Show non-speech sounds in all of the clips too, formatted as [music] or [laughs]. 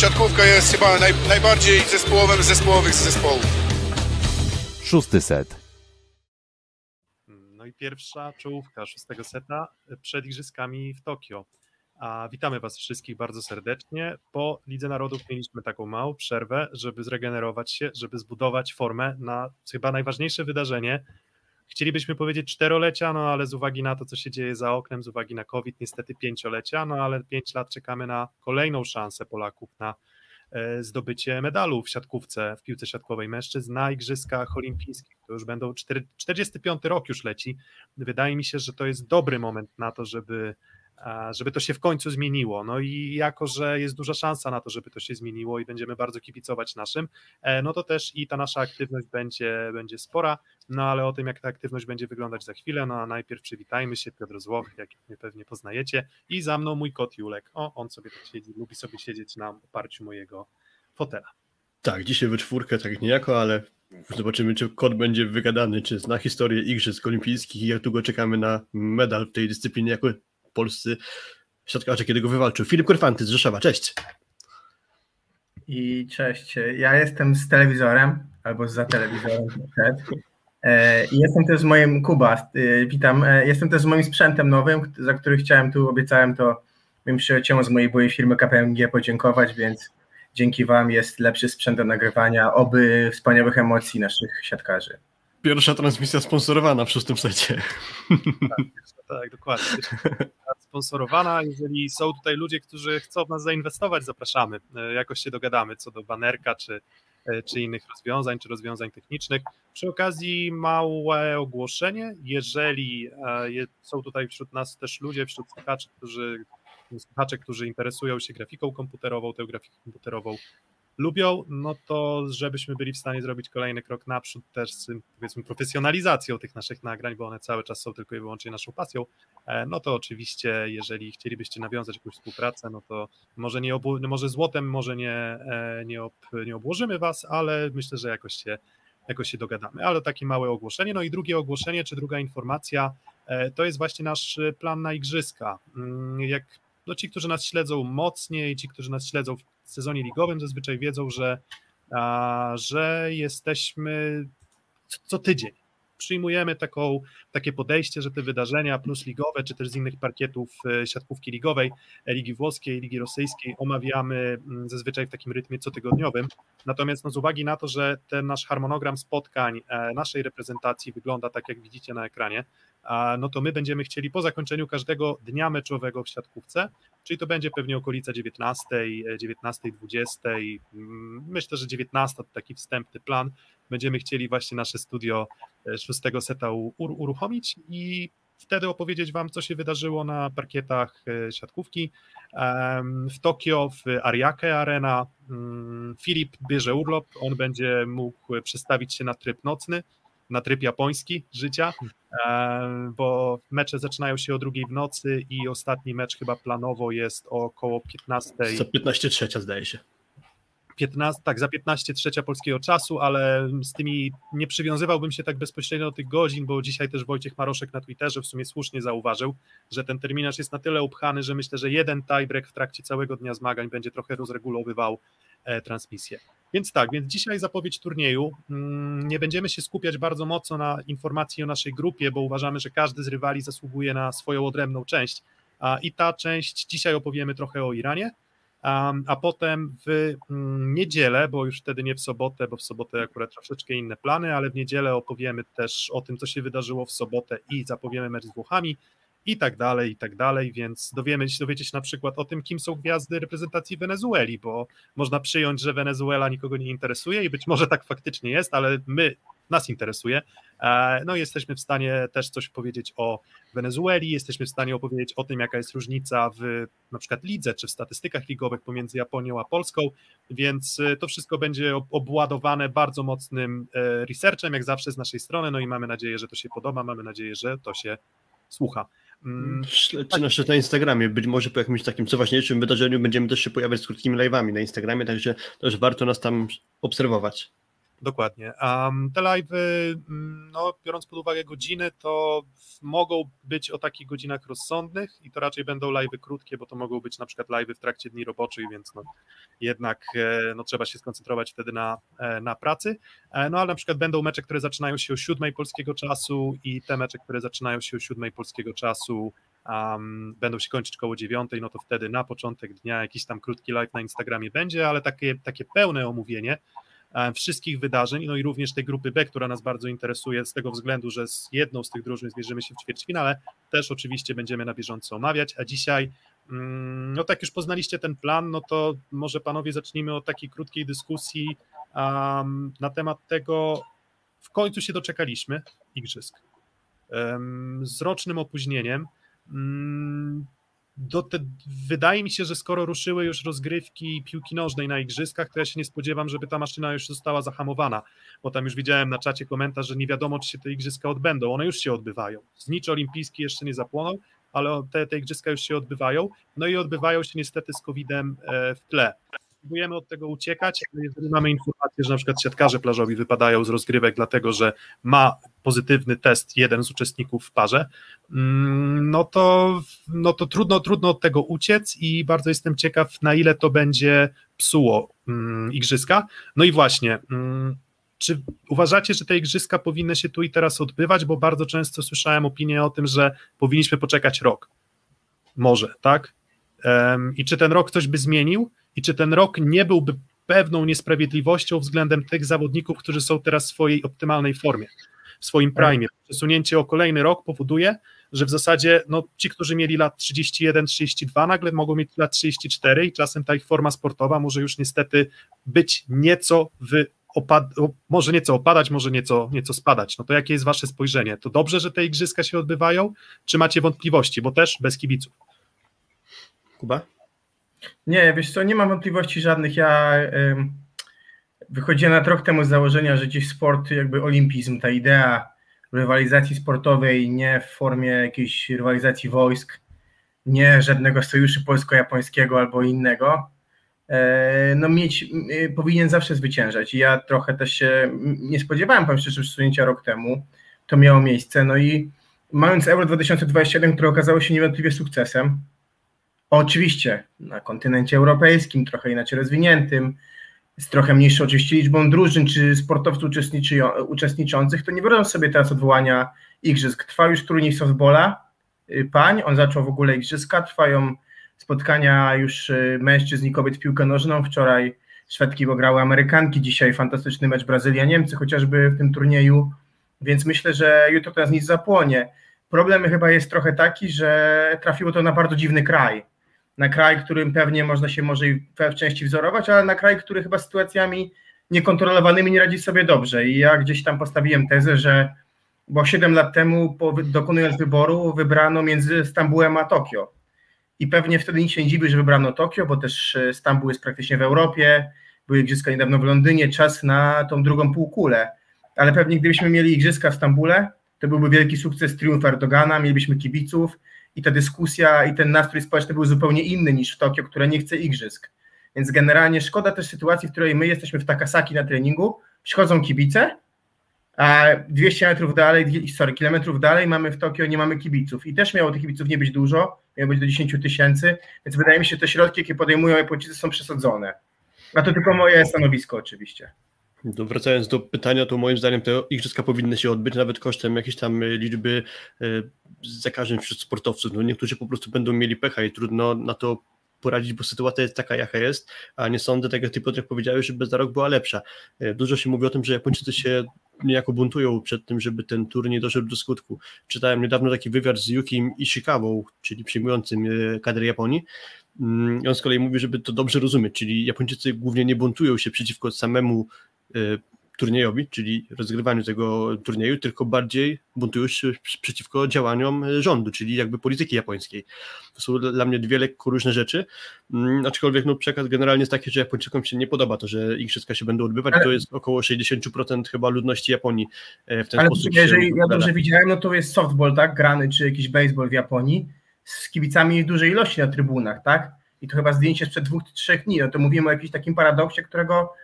siatkówka jest chyba naj, najbardziej zespołowym z zespołowych z zespołów. Szósty set. No i pierwsza czołówka szóstego seta przed Igrzyskami w Tokio. A witamy Was wszystkich bardzo serdecznie. Po Lidze Narodów mieliśmy taką małą przerwę, żeby zregenerować się, żeby zbudować formę na chyba najważniejsze wydarzenie. Chcielibyśmy powiedzieć czterolecia, no ale z uwagi na to, co się dzieje za oknem, z uwagi na COVID, niestety pięciolecia, no ale pięć lat czekamy na kolejną szansę Polaków na e, zdobycie medalu w siatkówce, w piłce siatkowej mężczyzn na Igrzyskach Olimpijskich. To już będą 45 rok już leci. Wydaje mi się, że to jest dobry moment na to, żeby żeby to się w końcu zmieniło. No i jako, że jest duża szansa na to, żeby to się zmieniło i będziemy bardzo kibicować naszym, e, no to też i ta nasza aktywność będzie, będzie spora, no ale o tym, jak ta aktywność będzie wyglądać za chwilę, no a najpierw przywitajmy się, Piotr Złoch, jak mnie pewnie poznajecie i za mną mój kot Julek. O, on sobie tak siedzi, lubi sobie siedzieć na oparciu mojego fotela. Tak, dzisiaj we czwórkę tak niejako, ale zobaczymy, czy kot będzie wygadany, czy zna historię Igrzysk Olimpijskich i jak długo czekamy na medal w tej dyscyplinie jako polscy siatkarze, kiedy go wywalczył. Filip Korfanty z Rzeszowa, cześć. I cześć. Ja jestem z telewizorem, albo za telewizorem e, jestem też z moim Kuba, e, witam. E, jestem też z moim sprzętem nowym, za który chciałem tu, obiecałem to moim przyjaciołom z mojej byłej firmy KPMG podziękować, więc dzięki Wam jest lepszy sprzęt do nagrywania, oby wspaniałych emocji naszych siatkarzy. Pierwsza transmisja sponsorowana w szóstym secie. Tak, tak dokładnie. Sponsorowana. Jeżeli są tutaj ludzie, którzy chcą w nas zainwestować, zapraszamy. E, jakoś się dogadamy co do banerka, czy, e, czy innych rozwiązań, czy rozwiązań technicznych. Przy okazji małe ogłoszenie. Jeżeli e, są tutaj wśród nas też ludzie, wśród słuchaczy, którzy słuchacze, którzy interesują się grafiką komputerową, tę grafikę komputerową lubią, no to żebyśmy byli w stanie zrobić kolejny krok naprzód też z powiedzmy profesjonalizacją tych naszych nagrań, bo one cały czas są tylko i wyłącznie naszą pasją, e, no to oczywiście jeżeli chcielibyście nawiązać jakąś współpracę, no to może, nie obu, może złotem, może nie, e, nie, ob, nie obłożymy was, ale myślę, że jakoś się, jakoś się dogadamy. Ale takie małe ogłoszenie. No i drugie ogłoszenie, czy druga informacja, e, to jest właśnie nasz plan na igrzyska. Mm, jak no ci, którzy nas śledzą mocniej, ci, którzy nas śledzą w sezonie ligowym, zazwyczaj wiedzą, że, a, że jesteśmy co tydzień. Przyjmujemy taką, takie podejście, że te wydarzenia plus ligowe, czy też z innych parkietów e, siatkówki ligowej, e, Ligi Włoskiej, Ligi Rosyjskiej omawiamy mm, zazwyczaj w takim rytmie cotygodniowym. Natomiast no, z uwagi na to, że ten nasz harmonogram spotkań e, naszej reprezentacji wygląda tak, jak widzicie na ekranie, no to my będziemy chcieli po zakończeniu każdego dnia meczowego w siatkówce, czyli to będzie pewnie okolica 19, 19, 20, myślę, że 19 to taki wstępny plan, będziemy chcieli właśnie nasze studio e, szóstego seta uruchomić i wtedy opowiedzieć Wam, co się wydarzyło na parkietach e, siatkówki w Tokio, w Ariake Arena. Mm, Filip bierze urlop, on będzie mógł przestawić się na tryb nocny, na tryb japoński życia, bo mecze zaczynają się o drugiej w nocy i ostatni mecz chyba planowo jest około 15. Za 15 trzecia zdaje się. 15, tak, za 15 trzecia polskiego czasu, ale z tymi nie przywiązywałbym się tak bezpośrednio do tych godzin, bo dzisiaj też Wojciech Maroszek na Twitterze w sumie słusznie zauważył, że ten terminarz jest na tyle upchany, że myślę, że jeden tiebreak w trakcie całego dnia zmagań będzie trochę rozregulowywał e, transmisję. Więc tak, więc dzisiaj zapowiedź turnieju. Mm, nie będziemy się skupiać bardzo mocno na informacji o naszej grupie, bo uważamy, że każdy z rywali zasługuje na swoją odrębną część. I ta część dzisiaj opowiemy trochę o Iranie, a potem w mm, niedzielę, bo już wtedy nie w sobotę, bo w sobotę akurat troszeczkę inne plany, ale w niedzielę opowiemy też o tym, co się wydarzyło w sobotę i zapowiemy mecz z Włochami i tak dalej, i tak dalej, więc dowiemy się, dowiecie się na przykład o tym, kim są gwiazdy reprezentacji Wenezueli, bo można przyjąć, że Wenezuela nikogo nie interesuje i być może tak faktycznie jest, ale my, nas interesuje. E, no i jesteśmy w stanie też coś powiedzieć o Wenezueli, jesteśmy w stanie opowiedzieć o tym, jaka jest różnica w na przykład lidze, czy w statystykach ligowych pomiędzy Japonią a Polską, więc e, to wszystko będzie obładowane bardzo mocnym e, researchem, jak zawsze z naszej strony, no i mamy nadzieję, że to się podoba, mamy nadzieję, że to się słucha. Mm, Śledźcie nas na Instagramie, być może po jakimś takim co ważniejszym wydarzeniu będziemy też się pojawiać z krótkimi live'ami na Instagramie, także też warto nas tam obserwować. Dokładnie. Um, te live'y, mm, no, biorąc pod uwagę godziny, to mogą być o takich godzinach rozsądnych i to raczej będą live'y krótkie, bo to mogą być na przykład live'y w trakcie dni roboczych, więc no, jednak e, no, trzeba się skoncentrować wtedy na, e, na pracy. E, no ale na przykład będą mecze, które zaczynają się o siódmej polskiego czasu i te mecze, które zaczynają się o siódmej polskiego czasu um, będą się kończyć koło dziewiątej, no to wtedy na początek dnia jakiś tam krótki live na Instagramie będzie, ale takie, takie pełne omówienie wszystkich wydarzeń, no i również tej grupy B, która nas bardzo interesuje z tego względu, że z jedną z tych drużyn zmierzymy się w ćwierćfinale, też oczywiście będziemy na bieżąco omawiać, a dzisiaj mm, no tak już poznaliście ten plan, no to może panowie zacznijmy od takiej krótkiej dyskusji um, na temat tego, w końcu się doczekaliśmy igrzysk. Um, z rocznym opóźnieniem. Um, do te, wydaje mi się, że skoro ruszyły już rozgrywki piłki nożnej na igrzyskach, to ja się nie spodziewam, żeby ta maszyna już została zahamowana, bo tam już widziałem na czacie komentarz, że nie wiadomo, czy się te igrzyska odbędą. One już się odbywają. Znicz olimpijski jeszcze nie zapłonął, ale te, te igrzyska już się odbywają. No i odbywają się niestety z COVID-em e, w tle próbujemy od tego uciekać, ale jeżeli mamy informację, że na przykład siatkarze plażowi wypadają z rozgrywek, dlatego że ma pozytywny test jeden z uczestników w parze, mm, no to, no to trudno, trudno od tego uciec i bardzo jestem ciekaw, na ile to będzie psuło mm, igrzyska. No i właśnie, mm, czy uważacie, że te igrzyska powinny się tu i teraz odbywać? Bo bardzo często słyszałem opinię o tym, że powinniśmy poczekać rok. Może, tak? I czy ten rok coś by zmienił? I czy ten rok nie byłby pewną niesprawiedliwością względem tych zawodników, którzy są teraz w swojej optymalnej formie, w swoim prime. Przesunięcie o kolejny rok powoduje, że w zasadzie no, ci, którzy mieli lat 31, 32, nagle mogą mieć lat 34 i czasem ta ich forma sportowa może już niestety być nieco w opad może nieco opadać, może nieco, nieco spadać. No to jakie jest wasze spojrzenie? To dobrze, że te igrzyska się odbywają, czy macie wątpliwości, bo też bez kibiców? Kuba? Nie, wiesz co, nie mam wątpliwości żadnych. Ja y, wychodziłem na rok temu z założenia, że gdzieś sport, jakby olimpizm, ta idea rywalizacji sportowej nie w formie jakiejś rywalizacji wojsk, nie żadnego sojuszu polsko-japońskiego albo innego, e, no mieć, y, powinien zawsze zwyciężać. I ja trochę też się nie spodziewałem, powiem szczerze, przesunięcia rok temu. To miało miejsce. No i mając Euro 2021, które okazało się niewątpliwie sukcesem, Oczywiście na kontynencie europejskim, trochę inaczej rozwiniętym, z trochę mniejszą oczywiście liczbą drużyn czy sportowców uczestniczących, to nie biorą sobie teraz odwołania igrzysk. Trwa już turniej softbola y, pań, on zaczął w ogóle igrzyska, trwają spotkania już y, mężczyzn i kobiet w piłkę nożną. Wczoraj Szwedki pograły Amerykanki, dzisiaj fantastyczny mecz Brazylia-Niemcy, chociażby w tym turnieju, więc myślę, że jutro teraz nic zapłonie. Problem chyba jest trochę taki, że trafiło to na bardzo dziwny kraj na kraj, którym pewnie można się może w części wzorować, ale na kraj, który chyba sytuacjami niekontrolowanymi nie radzi sobie dobrze. I ja gdzieś tam postawiłem tezę, że bo 7 lat temu, dokonując wyboru, wybrano między Stambułem a Tokio. I pewnie wtedy nikt się nie dziwi, że wybrano Tokio, bo też e, Stambuł jest praktycznie w Europie, były igrzyska niedawno w Londynie, czas na tą drugą półkulę. Ale pewnie gdybyśmy mieli igrzyska w Stambule, to byłby wielki sukces, triumf Erdogana, mielibyśmy kibiców, i ta dyskusja i ten nastrój społeczny był zupełnie inny niż w Tokio, które nie chce igrzysk. Więc generalnie szkoda też sytuacji, w której my jesteśmy w Takasaki na treningu, przychodzą kibice, a 200 metrów dalej, sorry, kilometrów dalej mamy w Tokio, nie mamy kibiców. I też miało tych kibiców nie być dużo, miało być do 10 tysięcy, więc wydaje mi się, że te środki, jakie podejmują Japończycy są przesadzone. A to tylko moje stanowisko oczywiście. Wracając do pytania, to moim zdaniem te igrzyska powinny się odbyć nawet kosztem jakiejś tam liczby e, zakażeń wśród sportowców. No niektórzy po prostu będą mieli pecha i trudno na to poradzić, bo sytuacja jest taka, jaka jest, a nie sądzę, tak jak ty Piotrek powiedziałeś, żeby za rok była lepsza. E, dużo się mówi o tym, że Japończycy się niejako buntują przed tym, żeby ten turniej doszedł do skutku. Czytałem niedawno taki wywiad z Yukim Ishikawą, czyli przyjmującym e, kadrę Japonii, i on z kolei mówi, żeby to dobrze rozumieć, czyli Japończycy głównie nie buntują się przeciwko samemu Y, turniejowi, czyli rozgrywaniu tego turnieju, tylko bardziej buntują się przeciwko działaniom rządu, czyli jakby polityki japońskiej. To są dla mnie dwie lekko różne rzeczy, mm, aczkolwiek no, przekaz generalnie jest taki, że Japończykom się nie podoba to, że igrzyska się będą odbywać, ale... to jest około 60% chyba ludności Japonii e, w ten ale sposób. jeżeli ja dobrze widziałem, no to jest softball, tak, grany, czy jakiś baseball w Japonii, z kibicami w dużej ilości na trybunach, tak? I to chyba zdjęcie sprzed dwóch, trzech dni, no to mówimy o jakimś takim paradoksie, którego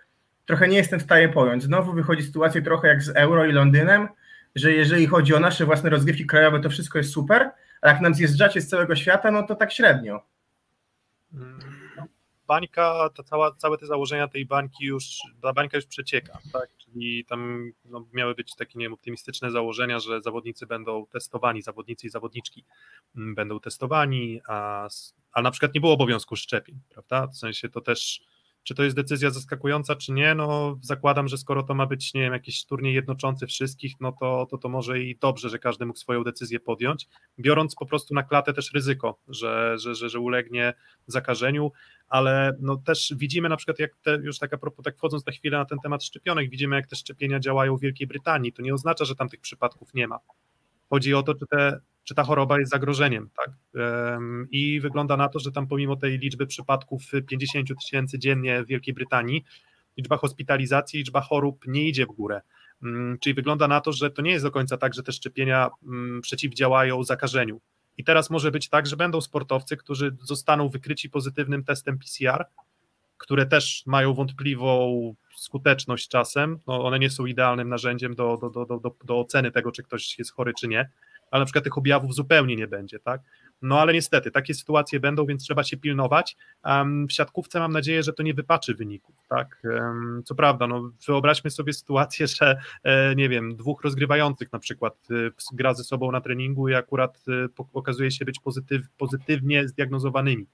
trochę nie jestem w stanie pojąć. Znowu wychodzi sytuacja trochę jak z Euro i Londynem, że jeżeli chodzi o nasze własne rozgrywki krajowe, to wszystko jest super, a jak nam zjeżdżacie z całego świata, no to tak średnio. Bańka, ta cała, całe te założenia tej bańki już, ta bańka już przecieka, tak? Czyli tam no, miały być takie, nie wiem, optymistyczne założenia, że zawodnicy będą testowani, zawodnicy i zawodniczki mm, będą testowani, a, a na przykład nie było obowiązku szczepień, prawda? W sensie to też czy to jest decyzja zaskakująca, czy nie? No, zakładam, że skoro to ma być, nie wiem, jakiś turniej jednoczący wszystkich, no to, to, to może i dobrze, że każdy mógł swoją decyzję podjąć, biorąc po prostu na klatę też ryzyko, że, że, że, że ulegnie zakażeniu, ale no też widzimy na przykład, jak te, już tak a propos, tak wchodząc na chwilę na ten temat szczepionek, widzimy, jak te szczepienia działają w Wielkiej Brytanii. To nie oznacza, że tam tych przypadków nie ma. Chodzi o to, czy te czy ta choroba jest zagrożeniem. Tak? I wygląda na to, że tam pomimo tej liczby przypadków 50 tysięcy dziennie w Wielkiej Brytanii, liczba hospitalizacji, liczba chorób nie idzie w górę. Mm, czyli wygląda na to, że to nie jest do końca tak, że te szczepienia mm, przeciwdziałają zakażeniu. I teraz może być tak, że będą sportowcy, którzy zostaną wykryci pozytywnym testem PCR, które też mają wątpliwą skuteczność czasem. No, one nie są idealnym narzędziem do, do, do, do, do oceny tego, czy ktoś jest chory, czy nie ale na przykład tych objawów zupełnie nie będzie, tak? No ale niestety, takie sytuacje będą, więc trzeba się pilnować. W siatkówce mam nadzieję, że to nie wypaczy wyników, tak? Co prawda, no wyobraźmy sobie [laughs] sytuację, że e, nie wiem, dwóch rozgrywających na przykład e, gra ze sobą na treningu i akurat e, okazuje się być pozytyw, pozytywnie zdiagnozowanymi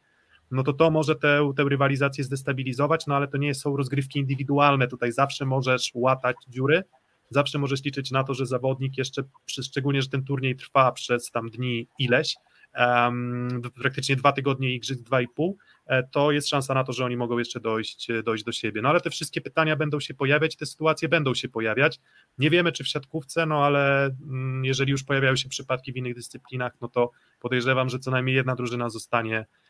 no to to może tę, tę rywalizację zdestabilizować, no ale to nie są rozgrywki indywidualne, tutaj zawsze możesz łatać dziury, zawsze możesz liczyć na to, że zawodnik jeszcze, szczególnie, że ten turniej trwa przez tam dni ileś, um, praktycznie dwa tygodnie igrzysk, dwa i pół, e, to jest szansa na to, że oni mogą jeszcze dojść, dojść do siebie. No ale te wszystkie pytania będą się pojawiać, te sytuacje będą się pojawiać. Nie wiemy, czy w siatkówce, no ale mm, jeżeli już pojawiają się przypadki w innych dyscyplinach, no to podejrzewam, że co najmniej jedna drużyna zostanie E,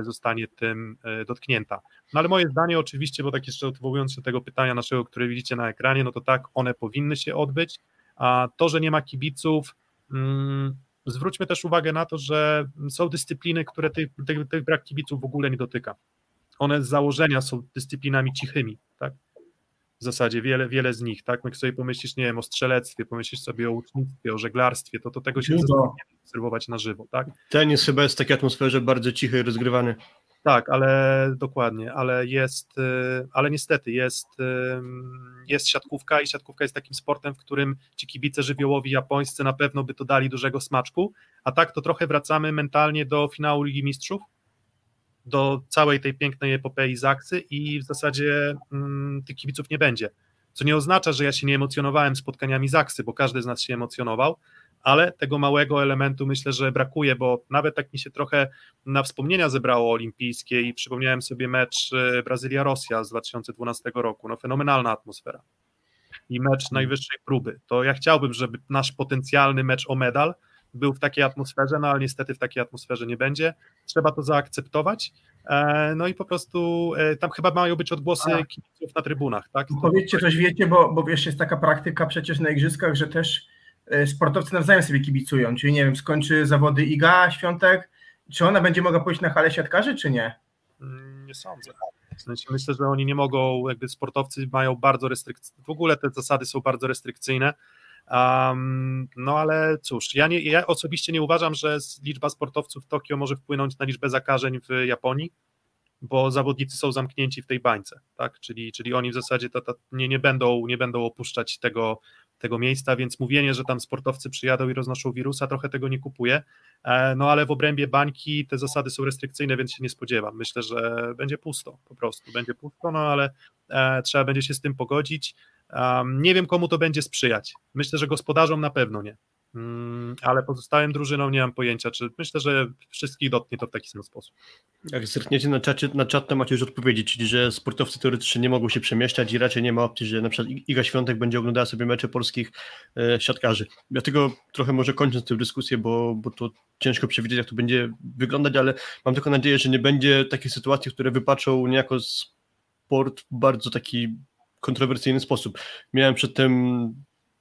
zostanie tym e, dotknięta. No ale moje zdanie oczywiście, bo tak jeszcze odwołując się do tego pytania naszego, które widzicie na ekranie, no to tak, one powinny się odbyć, a to, że nie ma kibiców, mm, zwróćmy też uwagę na to, że są dyscypliny, które tych, tych, tych brak kibiców w ogóle nie dotyka. One z założenia są dyscyplinami cichymi, tak? W zasadzie wiele, wiele z nich, tak? Jak sobie pomyślisz, nie wiem, o strzelectwie, pomyślisz sobie o łucznictwie, o żeglarstwie, to, to tego się nie obserwować na żywo, tak? Tenis chyba jest w takiej atmosferze bardzo cichej, rozgrywany. Tak, ale dokładnie, ale jest, y, ale niestety jest, y, jest siatkówka i siatkówka jest takim sportem, w którym ci kibice żywiołowi japońscy na pewno by to dali dużego smaczku, a tak to trochę wracamy mentalnie do finału Ligi Mistrzów, do całej tej pięknej epopei Zaksy i w zasadzie mm, tych kibiców nie będzie. Co nie oznacza, że ja się nie emocjonowałem spotkaniami Zaksy, bo każdy z nas się emocjonował, ale tego małego elementu myślę, że brakuje, bo nawet tak mi się trochę na wspomnienia zebrało olimpijskie i przypomniałem sobie mecz e, Brazylia-Rosja z 2012 roku. No fenomenalna atmosfera i mecz najwyższej próby. To ja chciałbym, żeby nasz potencjalny mecz o medal był w takiej atmosferze, no ale niestety w takiej atmosferze nie będzie. Trzeba to zaakceptować. E, no i po prostu e, tam chyba mają być odgłosy A. kibiców na trybunach, tak? Powiedzcie coś wiecie, bo, bo wiesz, jest taka praktyka przecież na igrzyskach, że też e, sportowcy nawzajem sobie kibicują, czyli nie wiem, skończy zawody Iga Świątek, czy ona będzie mogła pójść na halę siatkarzy, czy nie? Mm, nie sądzę. W sensie myślę, że oni nie mogą, jakby sportowcy mają bardzo restrykcyjne, w ogóle te zasady są bardzo restrykcyjne, Um, no ale cóż, ja, nie, ja osobiście nie uważam, że liczba sportowców w Tokio może wpłynąć na liczbę zakażeń w Japonii, bo zawodnicy są zamknięci w tej bańce, tak? Czyli, czyli oni w zasadzie to, to nie, nie, będą, nie będą opuszczać tego, tego miejsca, więc mówienie, że tam sportowcy przyjadą i roznoszą wirusa, trochę tego nie kupuję. E, no ale w obrębie bańki te zasady są restrykcyjne, więc się nie spodziewam. Myślę, że będzie pusto po prostu. Będzie pusto, no ale e, trzeba będzie się z tym pogodzić. Nie wiem, komu to będzie sprzyjać. Myślę, że gospodarzom na pewno nie. Um, ale pozostałym drużynom nie mam pojęcia, czy myślę, że wszystkich dotknie to w taki sam sposób. Jak zerkniecie na, czacie, na czat, to macie już odpowiedzi, czyli że sportowcy teoretycznie nie mogą się przemieszczać i raczej nie ma opcji, że na przykład Iga Świątek będzie oglądała sobie mecze polskich e, siatkarzy. Dlatego trochę może kończąc tę dyskusję, bo, bo to ciężko przewidzieć, jak to będzie wyglądać, ale mam tylko nadzieję, że nie będzie takiej sytuacji, które wypaczą niejako sport bardzo taki kontrowersyjny sposób. Miałem przedtem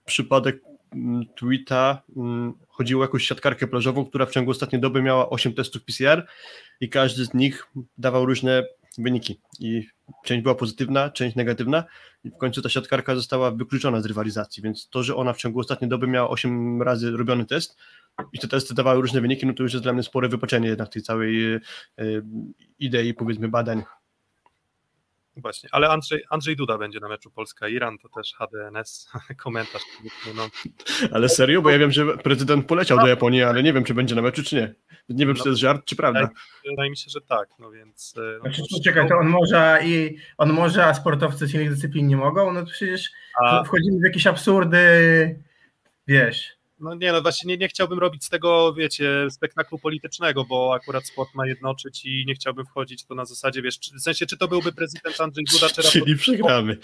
przypadek mm, tweeta, mm, chodziło o jakąś siatkarkę plażową, która w ciągu ostatniej doby miała 8 testów PCR i każdy z nich dawał różne wyniki i część była pozytywna, część negatywna i w końcu ta siatkarka została wykluczona z rywalizacji, więc to, że ona w ciągu ostatniej doby miała 8 razy robiony test i te testy dawały różne wyniki, no to już jest dla mnie spore wypaczenie jednak tej całej e, idei, powiedzmy, badań. Właśnie, ale Andrzej, Andrzej Duda będzie na meczu Polska-Iran, to też HDNS, [laughs] komentarz. No. Ale serio? Bo ja wiem, że prezydent poleciał do Japonii, ale nie wiem, czy będzie na meczu, czy nie. Nie wiem, czy to jest żart, czy prawda. Wydaje mi się, że tak, no więc... No znaczy, to, czekaj, to on może i on może, a sportowcy z innych dyscyplin nie mogą? No to przecież a... wchodzimy w jakieś absurdy, wiesz... No nie, no właśnie nie, nie chciałbym robić z tego, wiecie, spektaklu politycznego, bo akurat sport ma jednoczyć i nie chciałbym wchodzić to na zasadzie, wiesz, czy, w sensie, czy to byłby prezydent Andrzej Duda, czy Czyli Raport, przegramy.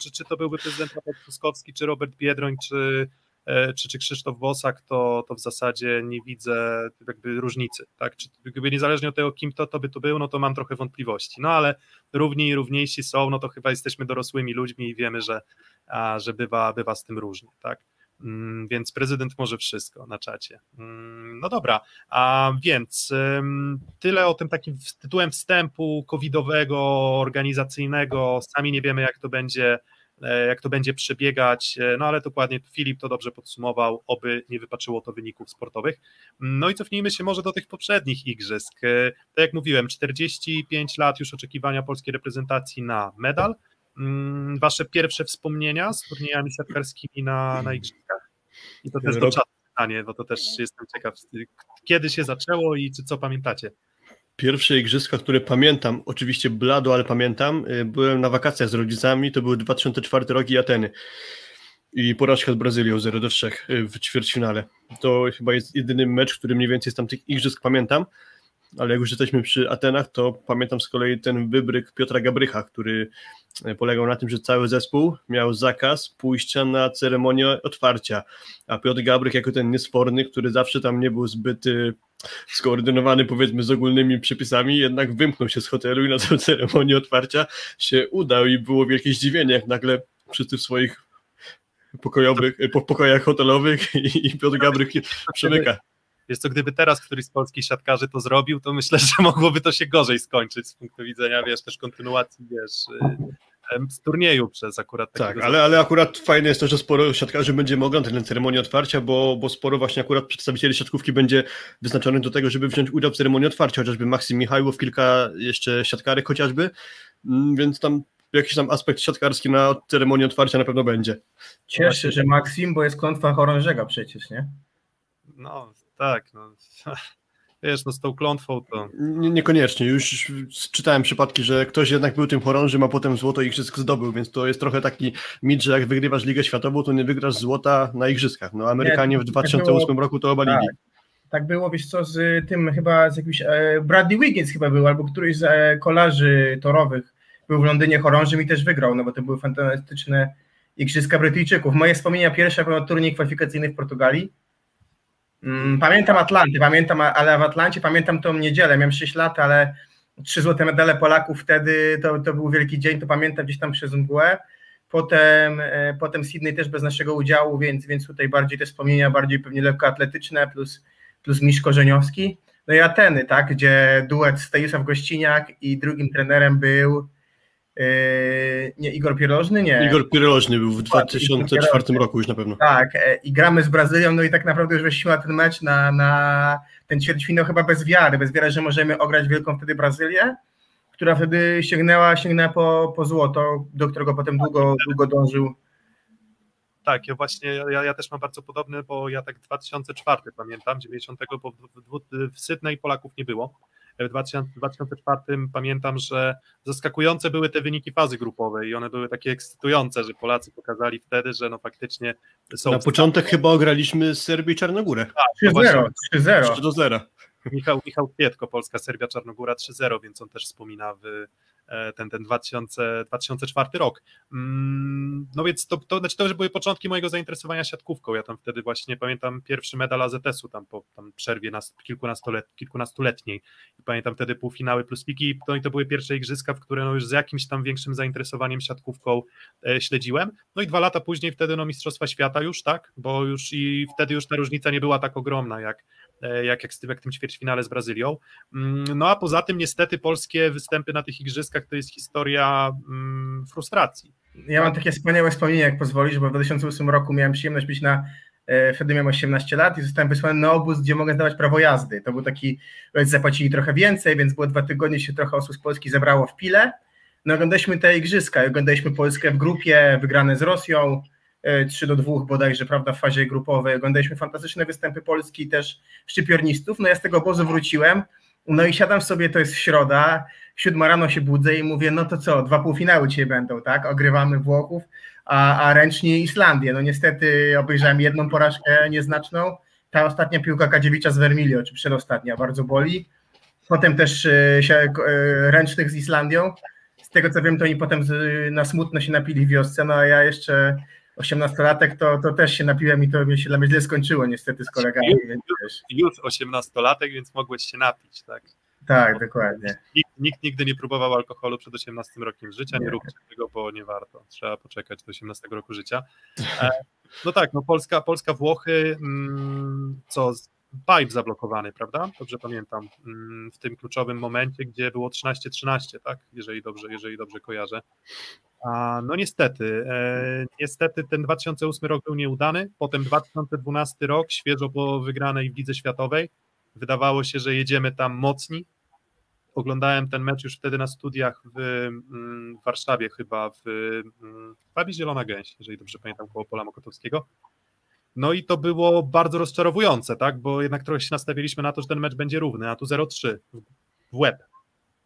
czy, czy to byłby prezydent Robert Truskowski, czy Robert Biedroń, czy, e, czy, czy Krzysztof Wosak, to, to w zasadzie nie widzę jakby różnicy, tak, czy jakby niezależnie od tego, kim to, to by to był, no to mam trochę wątpliwości, no ale równi i równiejsi są, no to chyba jesteśmy dorosłymi ludźmi i wiemy, że, a, że bywa, bywa z tym różnie, tak. Mm, więc prezydent może wszystko na czacie. Mm, no dobra, a więc tyle o tym takim tytułem wstępu covidowego, organizacyjnego. Sami nie wiemy, jak to będzie e, jak to będzie przebiegać, e, no ale dokładnie Filip to dobrze podsumował, oby nie wypaczyło to wyników sportowych. No i cofnijmy się może do tych poprzednich igrzysk. E, tak jak mówiłem, 45 lat już oczekiwania polskiej reprezentacji na medal, Mm, wasze pierwsze wspomnienia z turniejami siatkarskimi na, na Igrzyskach? I to też do czatu pytanie, bo to też jestem ciekaw, kiedy się zaczęło i czy co pamiętacie? Pierwsze igrzyska, które pamiętam, oczywiście blado, ale pamiętam, y, byłem na wakacjach z rodzicami, to był 2004 rok i Ateny. I porażka z Brazylią 0 do 3 y, w ćwierćfinale. To chyba jest jedyny mecz, który mniej więcej z tamtych igrzysk pamiętam ale jak już jesteśmy przy Atenach, to pamiętam z kolei ten wybryk Piotra Gabrycha, który e, polegał na tym, że cały zespół miał zakaz pójścia na ceremonię otwarcia, a Piotr Gabrych jako ten niesporny, który zawsze tam nie był zbyt e, skoordynowany powiedzmy z ogólnymi przepisami, jednak wymknął się z hotelu i na tę ceremonię otwarcia się udał i było wielkie zdziwienie, jak nagle wszyscy w swoich pokojowych, po pokojach hotelowych i, i Piotr Gabrych przemyka. Wiesz co, gdyby teraz któryś z polskich siatkarzy to zrobił, to myślę, że [laughs] mogłoby to się gorzej skończyć z punktu widzenia, wiesz, też kontynuacji, wiesz, y, z turnieju przez akurat Tak, ale, ale akurat fajne jest to, że sporo siatkarzy będzie mogło tę ceremonię otwarcia, bo, bo sporo właśnie akurat przedstawicieli siatkówki będzie wyznaczonych do tego, żeby wziąć udział w ceremonii otwarcia, chociażby Maksim Michajłow, kilka jeszcze siatkarek chociażby, mm, więc tam jakiś tam aspekt siatkarski na ceremonii otwarcia na pewno będzie. Cieszę, że Maksim, bo jest klątwa chorążego przecież, nie? No, tak, no. [laughs] Wiesz, no z tą klątwą to... Nie, niekoniecznie, już czytałem przypadki, że ktoś jednak był tym chorążym, a potem złoto igrzysk zdobył, więc to jest trochę taki mit, że jak wygrywasz Ligę Światową, to nie wygrasz złota na igrzyskach. No Amerykanie nie, w 2008 tak było, roku to obalili. Tak, tak było, wiesz co, z tym chyba, z jakimś, e, Bradley Wiggins chyba był, albo któryś z e, kolarzy torowych był w Londynie chorążym i też wygrał, no bo to były fantastyczne igrzyska Brytyjczyków. Moje wspomnienia pierwsze to turniej kwalifikacyjny w Portugalii, pamiętam Atlanty, pamiętam, ale w Atlancie pamiętam tą niedzielę, miałem 6 lat, ale trzy złote medale Polaków wtedy, to, to był wielki dzień, to pamiętam gdzieś tam przez mgłę. Potem, e, potem Sydney też bez naszego udziału, więc, więc tutaj bardziej te wspomnienia, bardziej pewnie lekkoatletyczne, plus, plus Misz Korzeniowski. No i Ateny, tak, gdzie duet Stanisław Gościniak i drugim trenerem był Yy, nie, Igor Pierożny, nie. Igor Pierożny był w 2004 tak, roku już na pewno. Tak, e, i gramy z Brazylią, no i tak naprawdę już weszliśmy na ten mecz, na, na ten ćwierćfinał chyba bez wiary, bez wiary, że możemy ograć wielką wtedy Brazylię, która wtedy sięgnęła, sięgnęła po, po złoto, do którego potem długo, długo dążył. Tak, ja właśnie, ja, ja też mam bardzo podobny, bo ja tak 2004 pamiętam, 90, bo w, w, w Sydney Polaków nie było w 2004 pamiętam, że zaskakujące były te wyniki fazy grupowej i one były takie ekscytujące, że Polacy pokazali wtedy, że no faktycznie są... Na początek chyba ograliśmy z Serbii Czarnogórę. Tak, 3-0. 3-0. do 0. Michał, Michał Kwietko, Polska, Serbia, Czarnogóra 3-0, więc on też wspomina w, ten, ten 2000, 2004 rok. Mm, no więc to, to, znaczy to już były początki mojego zainteresowania siatkówką. Ja tam wtedy właśnie pamiętam pierwszy medal AZS-u tam po tam przerwie nas, kilkunastolet, kilkunastoletniej. I pamiętam wtedy półfinały plus piki. No i to były pierwsze igrzyska, w które no już z jakimś tam większym zainteresowaniem siatkówką e, śledziłem. No i dwa lata później wtedy no Mistrzostwa Świata już, tak? Bo już i wtedy już ta różnica nie była tak ogromna jak, jak, jak, jak w tym ćwierćfinale z Brazylią. Mm, no a poza tym niestety polskie występy na tych igrzyskach to jest historia mm, frustracji. Ja mam takie wspaniałe wspomnienie, jak pozwolisz, bo w 2008 roku miałem przyjemność być na E, wtedy miałem 18 lat i zostałem wysłany na obóz, gdzie mogę zdawać prawo jazdy. To był taki, zapłacili trochę więcej, więc było dwa tygodnie, się trochę osób z Polski zebrało w Pile. No oglądaliśmy te igrzyska, oglądaliśmy Polskę w grupie, wygrane z Rosją, 3 e, do 2 bodajże, prawda, w fazie grupowej. Oglądaliśmy fantastyczne występy Polski też szczypiornistów. No ja z tego obozu wróciłem, no i siadam sobie, to jest środa, siódma rano się budzę i mówię, no to co, dwa półfinały dzisiaj będą, tak? Ogrywamy Włochów, a, a ręcznie Islandię. No niestety obejrzałem jedną porażkę nieznaczną. Ta ostatnia piłka Kadziewicza z Vermilio, czy przedostatnia, bardzo boli. Potem też e, się, e, ręcznych z Islandią. Z tego co wiem, to oni potem na smutno się napili w wiosce, no a ja jeszcze 18-latek to, to też się napiłem i to mi się dla mnie źle skończyło niestety z kolegami. Już, więc, już 18-latek, więc mogłeś się napić, tak? Tak, dokładnie. Nikt, nikt, nigdy nie próbował alkoholu przed 18 rokiem życia, nie, nie róbcie tego, bo nie warto. Trzeba poczekać do 18 roku życia. E, no tak, no Polska, Polska Włochy, mm, co, pipe zablokowany, prawda? Dobrze pamiętam, mm, w tym kluczowym momencie, gdzie było 13-13, tak? Jeżeli dobrze, jeżeli dobrze kojarzę. A, no niestety, e, niestety ten 2008 rok był nieudany, potem 2012 rok, świeżo po wygranej w Lidze Światowej, wydawało się, że jedziemy tam mocni, oglądałem ten mecz już wtedy na studiach w, mm, Warszawie chyba, w, mm, w Pabie Zielona Gęś, jeżeli dobrze pamiętam, koło Pola Mokotowskiego. No i to było bardzo rozczarowujące, tak, bo jednak trochę się nastawiliśmy na to, że ten mecz będzie równy, a tu 0-3 w łeb,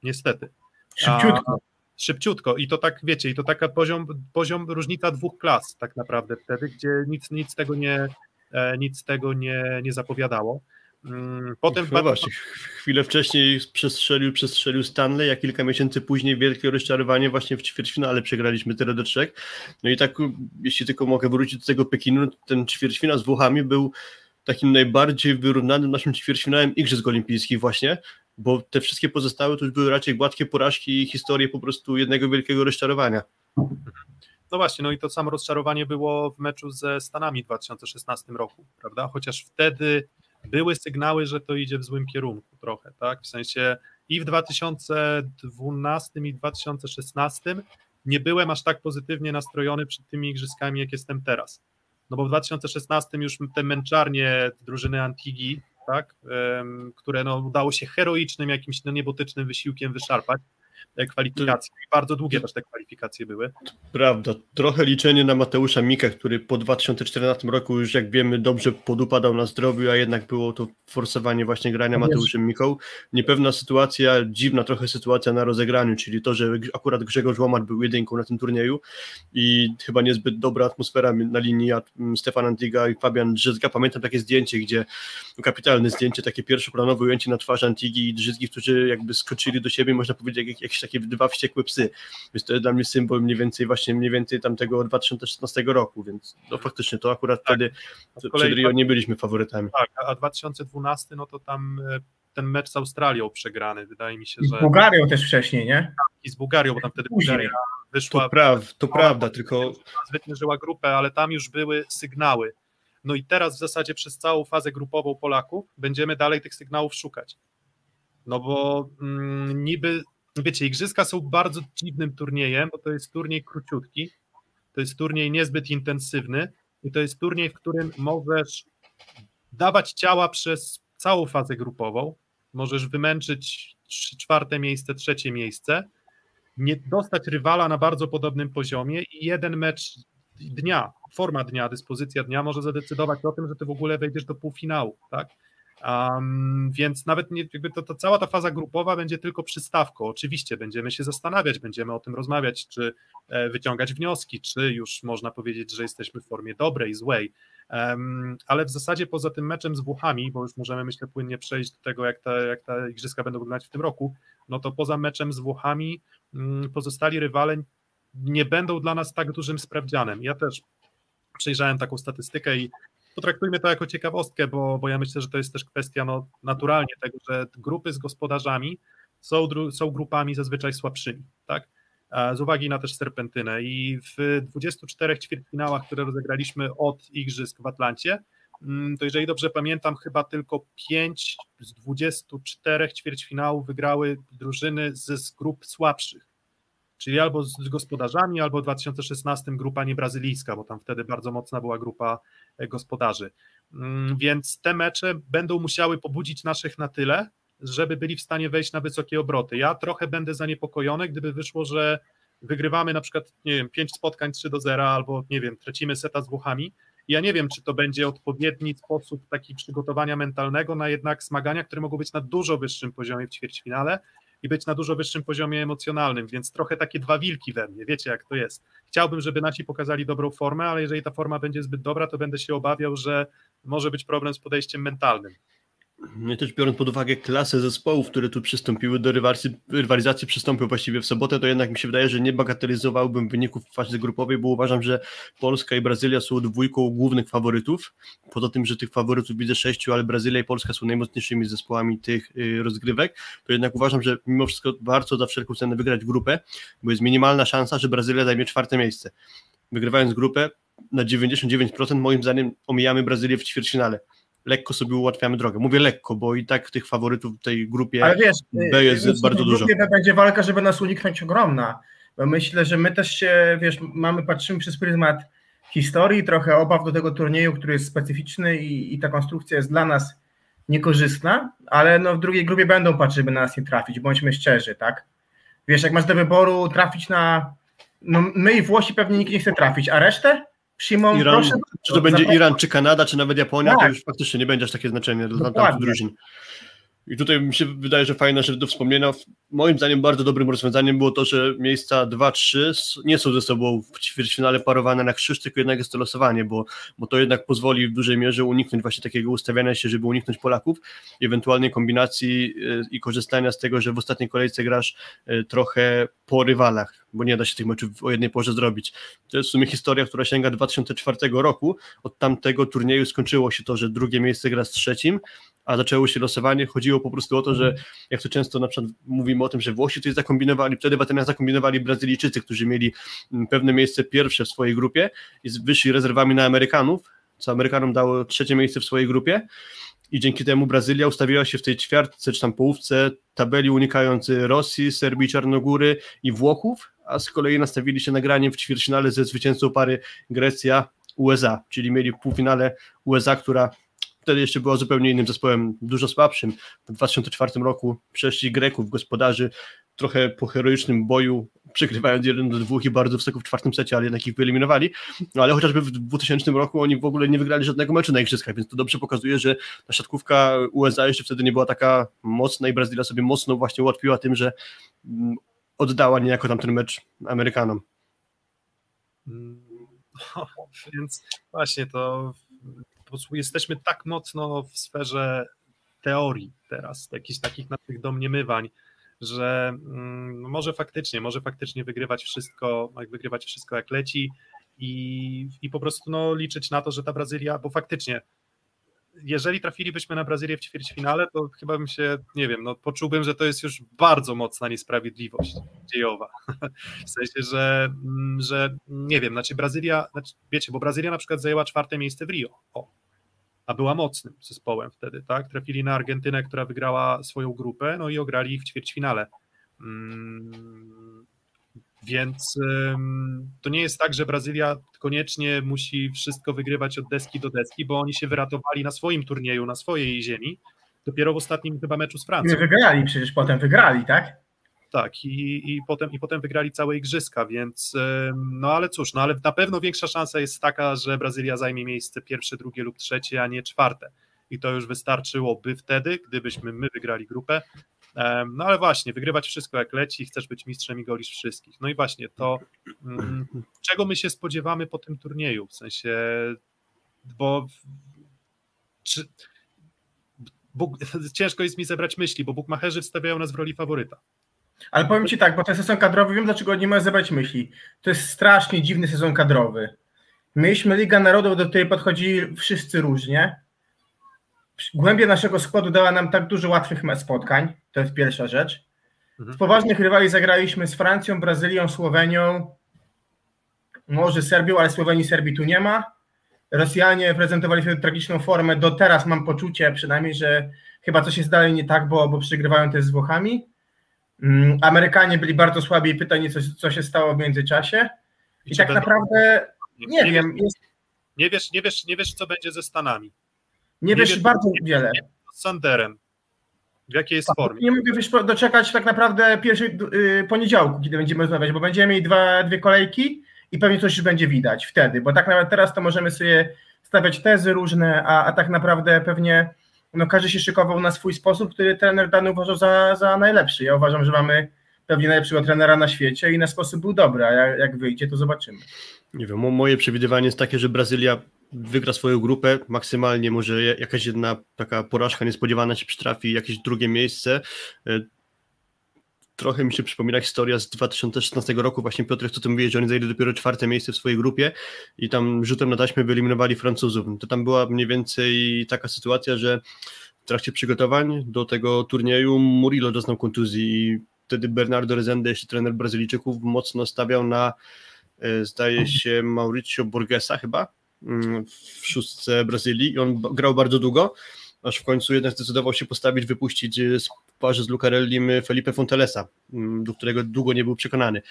niestety. Szybciutko. A, szybciutko i to tak, wiecie, i to taka poziom, poziom różnica dwóch klas tak naprawdę wtedy, gdzie nic, nic tego nie, e, nic tego nie, nie zapowiadało. Mm, potem no właśnie, chwilę wcześniej przestrzelił, przestrzelił Stanley, a kilka miesięcy później wielkie rozczarowanie właśnie w ćwierćfinale przegraliśmy tyle do trzech. No i tak, jeśli tylko mogę wrócić do tego Pekinu, ten ćwierćfinał z Włochami był takim najbardziej wyrównanym naszym ćwierćfinałem Igrzysk Olimpijskich właśnie, bo te wszystkie pozostałe to już były raczej gładkie porażki i historie po prostu jednego wielkiego rozczarowania. No właśnie, no i to samo rozczarowanie było w meczu ze Stanami w 2016 roku, prawda? Chociaż wtedy były sygnały, że to idzie w złym kierunku trochę, tak? W sensie i w 2012 i 2016 nie byłem aż tak pozytywnie nastrojony przed tymi igrzyskami, jak jestem teraz. No bo w 2016 już te męczarnie drużyny Antigi, tak, które no, udało się heroicznym jakimś no, niebotycznym wysiłkiem wyszarpać, kwalifikacji. Bardzo długie też te kwalifikacje były. Prawda. Trochę liczenie na Mateusza Mika, który po 2014 roku już jak wiemy dobrze podupadał na zdrowiu, a jednak było to forsowanie właśnie grania Mateuszem Miką. Niepewna sytuacja, dziwna trochę sytuacja na rozegraniu, czyli to, że akurat Grzegorz Łomar był jedynką na tym turnieju i chyba niezbyt dobra atmosfera na linii Stefan Antiga i Fabian Drzyzga. Pamiętam takie zdjęcie, gdzie kapitalne zdjęcie, takie pierwszoplanowe ujęcie na twarz Antigi i Drzyzgi, którzy jakby skoczyli do siebie, można powiedzieć, jak, jakieś takie dwa wściekłe psy. Więc to jest dla mnie symbol mniej więcej właśnie mniej więcej tamtego 2016 roku, więc no faktycznie to akurat tak. wtedy przed Rio nie byliśmy faworytami. Tak, a 2012 no to tam e, ten mecz z Australią przegrany, wydaje mi się, że... I z Bułgarią też wcześniej, nie? I z Bułgarią, bo tam wtedy Bułgaria wyszła... To, praw, to prawda, tylko... Zwyciężyła grupę, ale tam już były sygnały. No i teraz w zasadzie przez całą fazę grupową Polaków będziemy dalej tych sygnałów szukać. No bo mm, niby wiecie, igrzyska są bardzo dziwnym turniejem, bo to jest turniej króciutki, to jest turniej niezbyt intensywny i to jest turniej, w którym możesz dawać ciała przez całą fazę grupową, możesz wymęczyć czwarte miejsce, trzecie miejsce, nie dostać rywala na bardzo podobnym poziomie i jeden mecz dnia, forma dnia, dyspozycja dnia może zadecydować o tym, że ty w ogóle wejdziesz do półfinału, tak? Um, więc nawet nie, jakby to, to, cała ta faza grupowa będzie tylko przystawką. Oczywiście będziemy się zastanawiać, będziemy o tym rozmawiać, czy e, wyciągać wnioski, czy już można powiedzieć, że jesteśmy w formie dobrej, złej. Um, ale w zasadzie poza tym meczem z Włochami, bo już możemy myślę płynnie przejść do tego, jak te, jak te igrzyska będą wyglądać w tym roku, no to poza meczem z Włochami um, pozostali rywale nie będą dla nas tak dużym sprawdzianem. Ja też przejrzałem taką statystykę i potraktujmy to jako ciekawostkę, bo, bo ja myślę, że to jest też kwestia no, naturalnie tego, że grupy z gospodarzami są, są grupami zazwyczaj słabszymi, tak? Z uwagi na też serpentynę i w 24 ćwierćfinałach, które rozegraliśmy od Igrzysk w Atlancie, mm, to jeżeli dobrze pamiętam, chyba tylko 5 z 24 ćwierćfinałów wygrały drużyny z, z grup słabszych. Czyli albo z gospodarzami, albo w 2016 grupa niebrazylijska, bo tam wtedy bardzo mocna była grupa e, gospodarzy. Mm, Więc te mecze będą musiały pobudzić naszych na tyle, żeby byli w stanie wejść na wysokie obroty. Ja trochę będę zaniepokojony, gdyby wyszło, że wygrywamy na przykład, nie wiem, 5 spotkań 3 do 0, albo nie wiem, tracimy seta z Włochami. Ja nie wiem, czy to będzie odpowiedni sposób taki przygotowania mentalnego na jednak smagania, które mogą być na dużo wyższym poziomie w ćwierćfinale i być na dużo wyższym poziomie emocjonalnym, więc trochę takie dwa wilki we mnie, wiecie jak to jest. Chciałbym, żeby nasi pokazali dobrą formę, ale jeżeli ta forma będzie zbyt dobra, to będę się obawiał, że może być problem z podejściem mentalnym. No też biorąc pod uwagę klasę zespołów, które tu przystąpiły do rywalizacji, rywalizacji przystąpił właściwie w sobotę, to jednak mi się wydaje, że nie bagatelizowałbym wyników w fazie grupowej, bo uważam, że Polska i Brazylia są dwójką głównych faworytów. Poza tym, że tych faworytów widzę sześciu, ale Brazylia i Polska są najmocniejszymi zespołami tych y, rozgrywek, to jednak uważam, że mimo wszystko warto za wszelką cenę wygrać grupę, bo jest minimalna szansa, że Brazylia zajmie czwarte miejsce. Wygrywając grupę, na 99% moim zdaniem omijamy Brazylię w ćwierćfinale lekko sobie ułatwiamy drogę. Mówię lekko, bo i tak tych faworytów w tej grupie Ale wiesz, B jest wiesz, bardzo w dużo. grupie będzie walka, żeby nas uniknąć ogromna. Bo myślę, że my też się, wiesz, mamy, patrzymy przez pryzmat historii, trochę obaw do tego turnieju, który jest specyficzny i, i ta konstrukcja jest dla nas niekorzystna, ale no w drugiej grupie będą patrzeć, żeby na nas nie trafić, bądźmy szczerzy, tak? Wiesz, jak masz do wyboru trafić na, no my i Włosi pewnie nikt nie chce trafić, a resztę przyjmą, Iran, proszę. czy to będzie. Iran, czy Kanada, czy nawet Japonia, to Tak. już faktycznie nie będzie aż takie znaczenie dla tamtych drużyn. I tutaj mi się wydaje, że fajna rzecz do wspomnienia. Moim zdaniem bardzo dobrym rozwiązaniem było to, że miejsca 2-3 s- nie są ze sobą w ćwierćfinale parowane na krzyż, tylko jednak jest to losowanie, bo, bo to jednak pozwoli w dużej mierze uniknąć właśnie takiego ustawiania się, żeby uniknąć Polaków, ewentualnej kombinacji y, i korzystania z tego, że w ostatniej kolejce grasz y, trochę po rywalach, bo nie da się tych meczów o jednej porze zrobić. To jest w sumie historia, która sięga 2004 roku. Od tamtego turnieju skończyło się to, że drugie miejsce gra z trzecim, a zaczęło się losowanie. Chodziło po prostu o to, że jak to często na przykład mówimy o tym, że Włosi coś zakombinowali, wtedy w zakombinowali Brazylijczycy, którzy mieli mm, pewne miejsce pierwsze w swojej grupie i wyszli rezerwami na Amerykanów, co Amerykanom dało trzecie miejsce w swojej grupie. I dzięki temu Brazylia ustawiła się w tej ćwiartce czy tam połówce tabeli unikając Rosji, Serbii, Czarnogóry i Włochów, a z kolei nastawili się nagraniem w ćwierćfinale ze zwycięzcą pary Grecja-USA, czyli mieli półfinale USA, która wtedy jeszcze była zupełnie innym zespołem, dużo słabszym. W 2004 roku przeszli Greków, gospodarzy, trochę po heroicznym boju, przegrywając 1 do 2 i bardzo wysoko w czwartym secie, ale jednak ich wyeliminowali. No ale chociażby w 2000 roku oni w ogóle nie wygrali żadnego meczu na igrzyskach, więc to dobrze pokazuje, że ta siatkówka USA jeszcze wtedy nie była taka mocna i Brazylia sobie mocno właśnie ułatwiła tym, że mm, oddała niejako tamten mecz Amerykanom. Mm, [laughs] No, więc właśnie to po prostu jesteśmy tak mocno w sferze teorii teraz, jakichś takich naszych domniemywań, że mm, może faktycznie, może faktycznie wygrywać wszystko, jak wygrywać wszystko jak leci i, i po prostu no, liczyć na to, że ta Brazylia, bo faktycznie jeżeli trafilibyśmy na Brazylię w ćwierćfinale, to chyba bym się, nie wiem, no poczułbym, że to jest już bardzo mocna niesprawiedliwość dziejowa. [laughs] W sensie, że, mm, że nie wiem, znaczy Brazylia, znaczy, wiecie, bo Brazylia na przykład zajęła czwarte miejsce w Rio, o, a była mocnym zespołem wtedy, tak? Trafili na Argentynę, która wygrała swoją grupę, no i ograli ich w ćwierćfinale. Mm, Więc to nie jest tak, że Brazylia koniecznie musi wszystko wygrywać od deski do deski, bo oni się wyratowali na swoim turnieju, na swojej ziemi, dopiero w ostatnim chyba meczu z Francją. wygrali, przecież potem wygrali, tak? Tak, i, i, potem, i potem wygrali całe igrzyska, więc no ale cóż, no ale na pewno większa szansa jest taka, że Brazylia zajmie miejsce pierwsze, drugie lub trzecie, a nie czwarte. I to już wystarczyłoby wtedy, gdybyśmy my wygrali grupę. No ale właśnie, wygrywać wszystko jak leci, chcesz być mistrzem i golisz wszystkich. No i właśnie to, mm, czego my się spodziewamy po tym turnieju, w sensie, bo czy, Bóg, [laughs] ciężko jest mi zebrać myśli, bo bukmacherzy wstawiają nas w roli faworyta. Ale powiem Ci tak, bo ten sezon kadrowy, wiem dlaczego nie możesz zebrać myśli. To jest strasznie dziwny sezon kadrowy. Mieliśmy Liga Narodów, do której podchodzili wszyscy różnie. Głębia naszego składu dała nam tak dużo łatwych spotkań, to jest pierwsza rzecz. Mhm. W poważnych rywali zagraliśmy z Francją, Brazylią, Słowenią, może Serbią, ale Słowenii, Serbii tu nie ma. Rosjanie prezentowali sobie tragiczną formę. Do teraz mam poczucie przynajmniej, że chyba coś jest dalej nie tak, bo, bo przegrywają też z Włochami. Mm, Amerykanie byli bardzo słabi i pytanie, co, co się stało w międzyczasie. I, czy tak naprawdę nie, nie wiem, jest, Nie wiesz, nie, wiesz, nie wiesz, co będzie ze Stanami. Nie wiesz wiem, bardzo nie- wiele. Z Sanderem. W jakiej jest formie? Nie mogę wiesz, doczekać tak naprawdę pierwszej y, poniedziałku, kiedy będziemy rozmawiać, bo będziemy mieli dwa, dwie kolejki i pewnie coś już będzie widać wtedy, bo tak nawet teraz to możemy sobie stawiać tezy różne, a, a tak naprawdę pewnie no, każdy się szykował na swój sposób, który trener dany uważał za, za najlepszy. Ja uważam, że mamy pewnie najlepszego trenera na świecie i na sposób był dobry, a jak, jak wyjdzie, to zobaczymy. Nie wiem, mo- moje przewidywanie jest takie, że Brazylia wygra swoją grupę, maksymalnie może jakaś jedna taka porażka niespodziewana się przytrafi, jakieś drugie miejsce. E, Trochę mi się przypomina historia z 2016 roku, właśnie Piotr, co ty mówiłeś, że oni zajęli dopiero czwarte miejsce w swojej grupie i tam rzutem na taśmę wyeliminowali Francuzów. To tam była mniej więcej taka sytuacja, że w trakcie przygotowań do tego turnieju Murillo doznał kontuzji i wtedy Bernardo Rezende, jeszcze trener Brazylijczyków, mocno stawiał na e, zdaje się Mauricio Borgesa chyba w szóstce Brazylii i on grał bardzo długo, aż w końcu jednak zdecydował się postawić, wypuścić e, z parze z Lucarellim e, Felipe Fontelesa, mm, do którego długo nie był przekonany.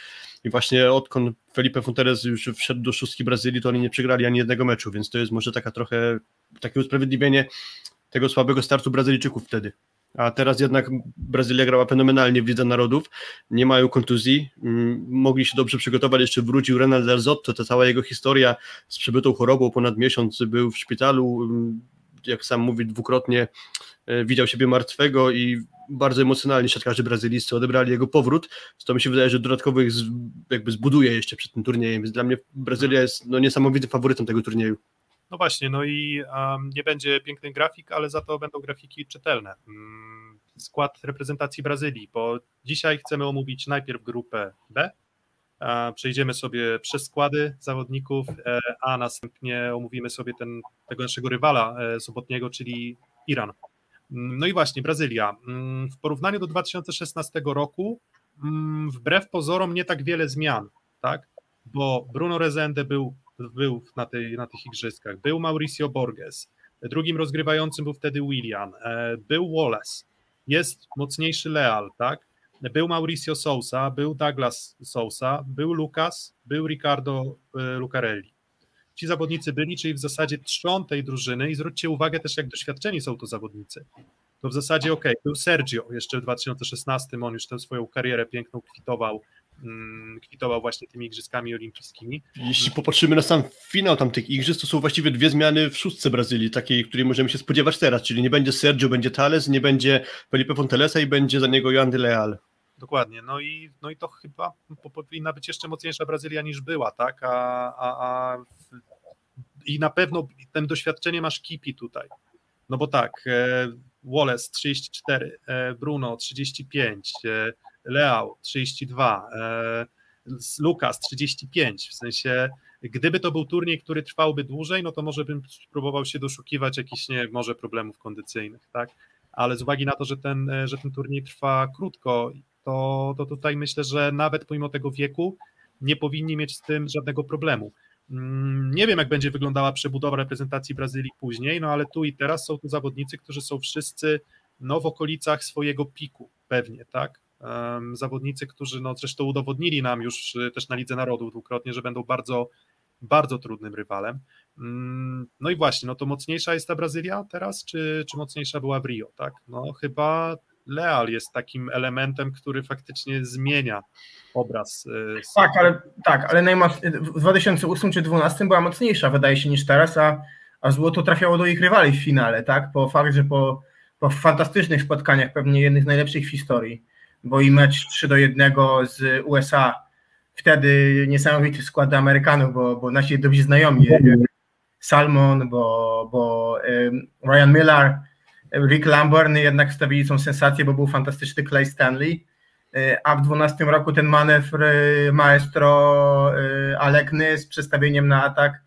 I właśnie odkąd Felipe Fonteles już wszedł do szóstki Brazylii, to oni nie przegrali ani jednego meczu, więc to jest może taka trochę takie usprawiedliwienie tego słabego startu Brazylijczyków wtedy. A teraz jednak Brazylia grała fenomenalnie w Lidze Narodów, nie mają kontuzji, mm, mogli się dobrze przygotować, jeszcze wrócił Renal Del Zotto, ta cała jego historia z przebytą chorobą, ponad miesiąc był w szpitalu, mm, jak sam mówi, dwukrotnie e, widział siebie martwego i bardzo emocjonalnie siatkarze brazylijscy odebrali jego powrót, to mi się wydaje, że z, jakby zbuduje jeszcze przed tym turniejem, dla mnie Brazylia jest no, niesamowitym faworytem tego turnieju. No właśnie, no i um, nie będzie pięknych grafik, ale za to będą grafiki czytelne. Mm, skład reprezentacji Brazylii, bo dzisiaj chcemy omówić najpierw grupę B. Przejdziemy sobie przez składy zawodników, e, a następnie omówimy sobie ten, tego naszego rywala e, sobotniego, czyli Iran. Mm, No i właśnie, Brazylia. Mm, W porównaniu do 2016 roku, wbrew pozorom, nie tak wiele zmian, tak? Bo Bruno Rezende był był na, na tych igrzyskach. Był Mauricio Borges, drugim rozgrywającym był wtedy William, e, był Wallace, jest mocniejszy Leal, tak? Był Mauricio Sousa, był Douglas Sousa, był Lucas, był Ricardo e, Lucarelli. Ci zawodnicy byli, czyli w zasadzie trzon tej drużyny i zwróćcie uwagę też, jak doświadczeni są to zawodnicy. To w zasadzie ok, był Sergio jeszcze w 2016, on już tę swoją karierę piękną kwitował, kwitował właśnie tymi igrzyskami olimpijskimi. Jeśli popatrzymy na sam finał tamtych igrzysk, to są właściwie dwie zmiany w szóstce Brazylii, takiej, której możemy się spodziewać teraz, czyli nie będzie Sergio, będzie Thales, nie będzie Felipe Fontelesa i będzie za niego Joan de Leal. Dokładnie, no i, no i to chyba po- powinna być jeszcze mocniejsza Brazylia niż była, tak? A, a, a I na pewno tym doświadczenie masz Kipi tutaj. No bo tak, e, Wallace 34, e, Bruno 35, e, Leao 32, e, Lukas 35. W sensie, gdyby to był turniej, który trwałby dłużej, no to może bym spróbował się doszukiwać jakichś, nie może problemów kondycyjnych, tak? Ale z uwagi na to, że ten, e, że ten turniej trwa krótko, to, to tutaj myślę, że nawet pomimo tego wieku nie powinni mieć z tym żadnego problemu. Mm, Nie wiem, jak będzie wyglądała przebudowa reprezentacji Brazylii później, no ale tu i teraz są tu zawodnicy, którzy są wszyscy no, w okolicach swojego piku, pewnie, tak? Zawodnicy, którzy no, zresztą udowodnili nam już y, też na Lidze Narodów dwukrotnie, że będą bardzo, bardzo trudnym rywalem. Mm, No i właśnie, no to mocniejsza jest ta Brazylia teraz, czy, czy mocniejsza była w Rio, tak? No chyba Leal jest takim elementem, który faktycznie zmienia obraz. y, Tak, ale tak, ale najmoc... w 2008 czy 2012 była mocniejsza, wydaje się, niż teraz, a, a złoto trafiało do ich rywali w finale, tak? Po fakt, że po, po fantastycznych spotkaniach, pewnie jednych z najlepszych w historii, bo i mecz 3 do 1 z USA, wtedy niesamowity skład Amerykanów, bo, bo nasi dobrzy znajomi, Salmon, bo, bo em, Ryan Miller, Rick Lamborn jednak wstawili tą sensację, bo był fantastyczny Clay Stanley, E, a w 12 roku ten manewr e, maestro e, Alekny z przestawieniem na atak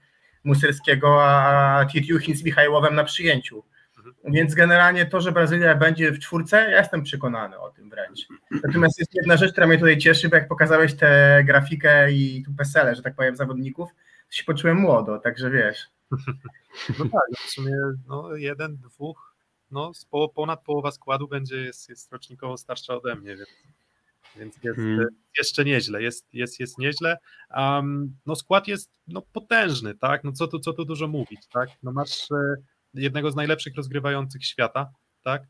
Muserskiego, a Titiuchin z Michajłowem na przyjęciu. Więc generalnie to, że Brazylia będzie w czwórce, ja jestem przekonany o tym wręcz. Natomiast jest jedna rzecz, która mnie tutaj cieszy, bo jak pokazałeś tę grafikę i tu pesele, że tak powiem, zawodników, to się poczułem młodo, także wiesz. No tak, no w sumie no, jeden, dwóch, no ponad połowa składu będzie, jest, jest rocznikowo starsza ode mnie, więc, więc jest Hmm. jeszcze nieźle, jest, jest, jest nieźle. Um, no skład jest no, potężny, tak, no co tu, co tu dużo mówić, tak, no masz e, jednego z najlepszych rozgrywających świata, tak,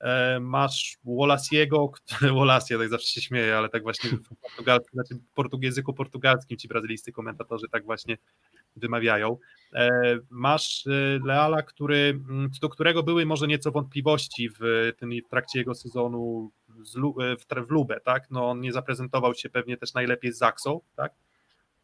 e, masz Wolasiego, [laughs] Wolasie, tak zawsze się śmieję, ale tak właśnie w portugalskim, znaczy portug- języku portugalskim ci brazylijscy komentatorzy tak właśnie wymawiają. E, Masz e, Leala, który, do którego były może nieco wątpliwości w, tym, w trakcie jego sezonu w, w Lubę, tak? No on nie zaprezentował się pewnie też najlepiej z Zaksą, tak?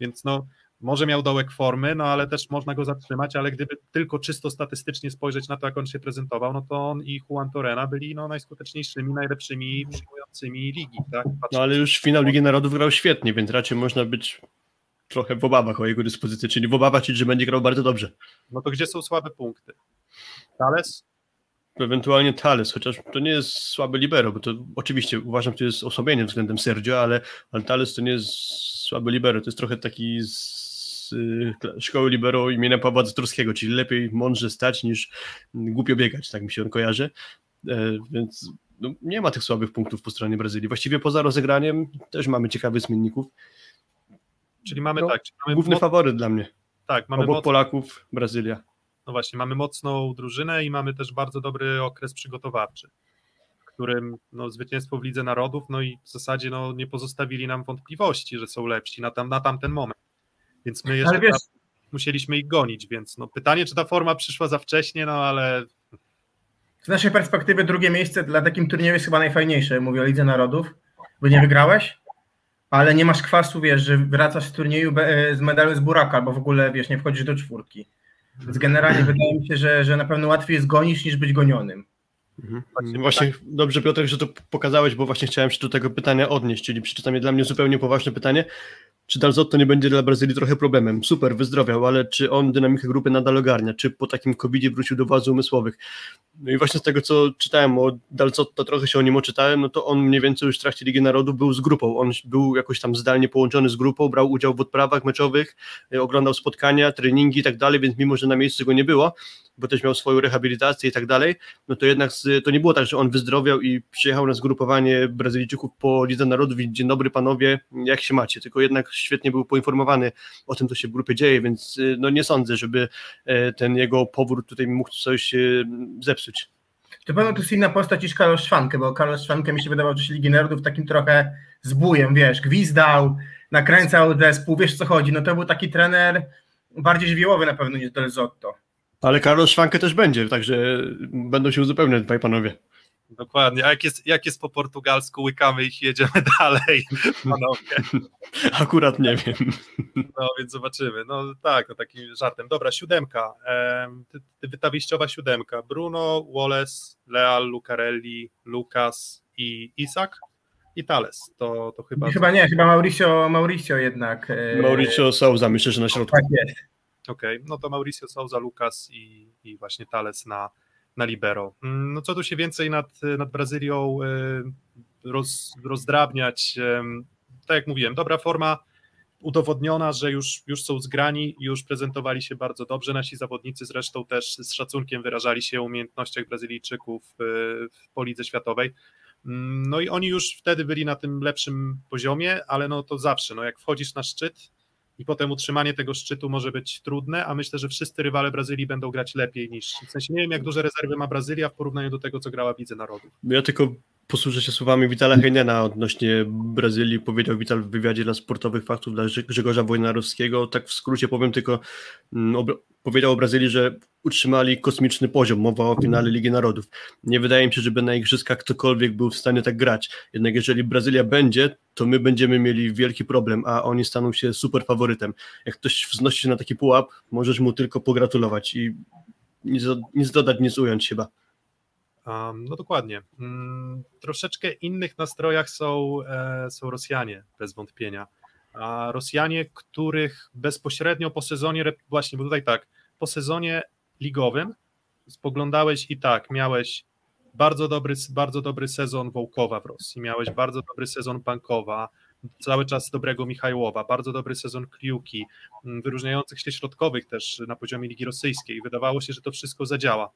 Więc no może miał dołek formy, no ale też można go zatrzymać, ale gdyby tylko czysto statystycznie spojrzeć na to, jak on się prezentował, no to on i Juan Torrena byli no, najskuteczniejszymi, najlepszymi przyjmującymi ligi, tak? No ale już finał Ligi Narodów grał świetnie, więc raczej można być trochę w obawach o jego dyspozycji, czyli w obawach, czyli że będzie grał bardzo dobrze. No to gdzie są słabe punkty? Thales? Ewentualnie Thales, chociaż to nie jest słaby libero, bo to oczywiście uważam, że to jest osłabienie względem Sergio, ale, ale Thales to nie jest słaby libero, to jest trochę taki z szkoły libero imienia Pawła Zatorskiego, czyli lepiej mądrze stać niż głupio biegać, tak mi się on kojarzy, e, więc no, nie ma tych słabych punktów po stronie Brazylii. Właściwie poza rozegraniem też mamy ciekawych zmienników. Czyli mamy No, tak, czyli mamy Główny moc, faworyt dla mnie. tak, mamy Obok moc, Polaków Brazylia. no właśnie, mamy mocną drużynę i mamy też bardzo dobry okres przygotowawczy, w którym no, zwycięstwo w Lidze Narodów, no i w zasadzie no, nie pozostawili nam wątpliwości, że są lepsi na, tam, na tamten moment. Więc my jeszcze wiesz, musieliśmy ich gonić, więc no, pytanie, czy ta forma przyszła za wcześnie, no ale z naszej perspektywy drugie miejsce dla takim turnieju jest chyba najfajniejsze, mówię o Lidze Narodów, bo nie wygrałeś, ale nie masz kwasu, wiesz, że wracasz z turnieju be- z medalu z buraka, albo w ogóle, wiesz, nie wchodzisz do czwórki. Więc generalnie wydaje mi się, że, że na pewno łatwiej jest gonić niż być gonionym. Mhm. Właśnie Właśnie, dobrze Piotr, że to pokazałeś, bo właśnie chciałem się do tego pytania odnieść, czyli przeczytam je dla mnie zupełnie poważne pytanie. Czy Dalzotto nie będzie dla Brazylii trochę problemem? Super, wyzdrowiał, ale czy on dynamikę grupy nadal ogarnia? Czy po takim covid wrócił do władz umysłowych? No i właśnie z tego, co czytałem o Dalzotto, trochę się o nim oczytałem, no to on mniej więcej już w trakcie Ligi Narodów był z grupą. On był jakoś tam zdalnie połączony z grupą, brał udział w odprawach meczowych, y, oglądał spotkania, treningi i tak dalej, więc mimo, że na miejscu go nie było, bo też miał swoją rehabilitację i tak dalej, no to jednak to nie było tak, że on wyzdrowiał i przyjechał na zgrupowanie Brazylijczyków po Lidze Narodów i dzień dobry panowie, jak się macie, tylko jednak świetnie był poinformowany o tym, co się w grupie dzieje, więc y, no nie sądzę, żeby e, ten jego powrót tutaj mógł coś e, zepsuć. To pewno to jest inna postać niż Karol Szwankę, bo Karol Szwankę mi się wydawał w czasie Ligi Narodów takim trochę zbójem, wiesz, gwizdał, nakręcał zespół, wiesz co chodzi, no to był taki trener bardziej żywiołowy na pewno niż Del Zotto. Ale Karol Szwankę też będzie, także będą się uzupełniać dwaj panowie. dokładnie. A jak jest, jak jest po portugalsku, łykamy ich i jedziemy [laughs] dalej, panowie. [laughs] Akurat nie wiem. No więc zobaczymy. No tak, no takim żartem. Dobra, siódemka. Ty, ta wyjściowa siódemka. Bruno, Wallace, Leal, Lucarelli, Lucas i Isak i Thales. To, to chyba. Chyba nie, chyba Mauricio, Mauricio jednak. e, Mauricio Souza, myślę, że na środku. Tak jest. Okej, no to Mauricio Souza, Lucas i, i właśnie Thales na, na libero. Mm, No co tu się więcej nad, nad Brazylią y, roz, rozdrabniać? Tak jak mówiłem, dobra forma udowodniona, że już, już są zgrani, już prezentowali się bardzo dobrze. Nasi zawodnicy zresztą też z szacunkiem wyrażali się o umiejętnościach Brazylijczyków y, w polidze światowej. Mm, No i oni już wtedy byli na tym lepszym poziomie, ale no to zawsze, no jak wchodzisz na szczyt, i potem utrzymanie tego szczytu może być trudne, a myślę, że wszyscy rywale Brazylii będą grać lepiej niż. W sensie nie wiem, jak duże rezerwy ma Brazylia w porównaniu do tego, co grała w Lidze Narodów. Ja tylko posłużę się słowami Witala Heinena odnośnie Brazylii. Powiedział Wital w wywiadzie dla sportowych faktów dla Grzegorza Wojnarowskiego. Tak w skrócie powiem tylko, mm, powiedział o Brazylii, że utrzymali kosmiczny poziom. Mowa o finale Ligi Narodów. Nie wydaje mi się, żeby na igrzyskach ktokolwiek był w stanie tak grać. Jednak jeżeli Brazylia będzie, to my będziemy mieli wielki problem, a oni staną się super faworytem. Jak ktoś wznosi się na taki pułap, możesz mu tylko pogratulować i nic, nic dodać, nic ująć chyba. No dokładnie. Mm, troszeczkę innych nastrojach są, e, są Rosjanie, bez wątpienia. A Rosjanie, których bezpośrednio po sezonie, właśnie, bo tutaj tak, po sezonie ligowym spoglądałeś i tak, miałeś bardzo dobry, bardzo dobry sezon Wołkowa w Rosji, miałeś bardzo dobry sezon Pankowa, cały czas dobrego Michajłowa, bardzo dobry sezon Kliuki, mm, wyróżniających się środkowych też na poziomie Ligi Rosyjskiej. Wydawało się, że to wszystko zadziała.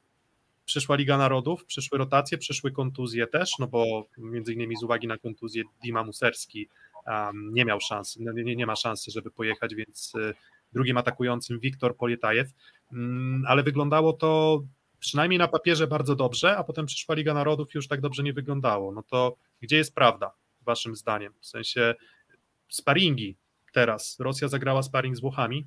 Przyszła Liga Narodów, przyszły rotacje, przyszły kontuzje też, no bo między innymi z uwagi na kontuzję Dima Muserski um, nie miał szansy, no nie, nie ma szansy, żeby pojechać, więc y, drugim atakującym Wiktor Polietajew, um, ale wyglądało to przynajmniej na papierze bardzo dobrze, a potem przyszła Liga Narodów już tak dobrze nie wyglądało. No to gdzie jest prawda, waszym zdaniem? W sensie sparingi teraz. Rosja zagrała sparing z Włochami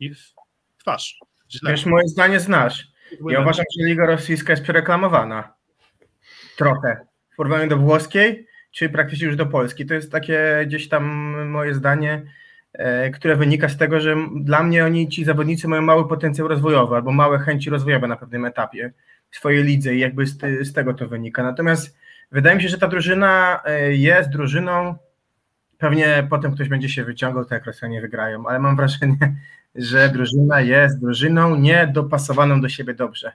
i w twarz. Źle. Wiesz, moje zdanie znasz. Ja uważam, że Liga Rosyjska jest przereklamowana. Trochę. W porównaniu do włoskiej, czy praktycznie już do Polski. To jest takie gdzieś tam moje zdanie, e, które wynika z tego, że dla mnie oni, ci zawodnicy mają mały potencjał rozwojowy albo małe chęci rozwojowe na pewnym etapie swojej lidze i jakby z, z tego to wynika. Natomiast wydaje mi się, że ta drużyna e, jest drużyną, pewnie potem ktoś będzie się wyciągał, tak Rosjanie wygrają, ale mam wrażenie, że drużyna jest drużyną niedopasowaną do siebie dobrze.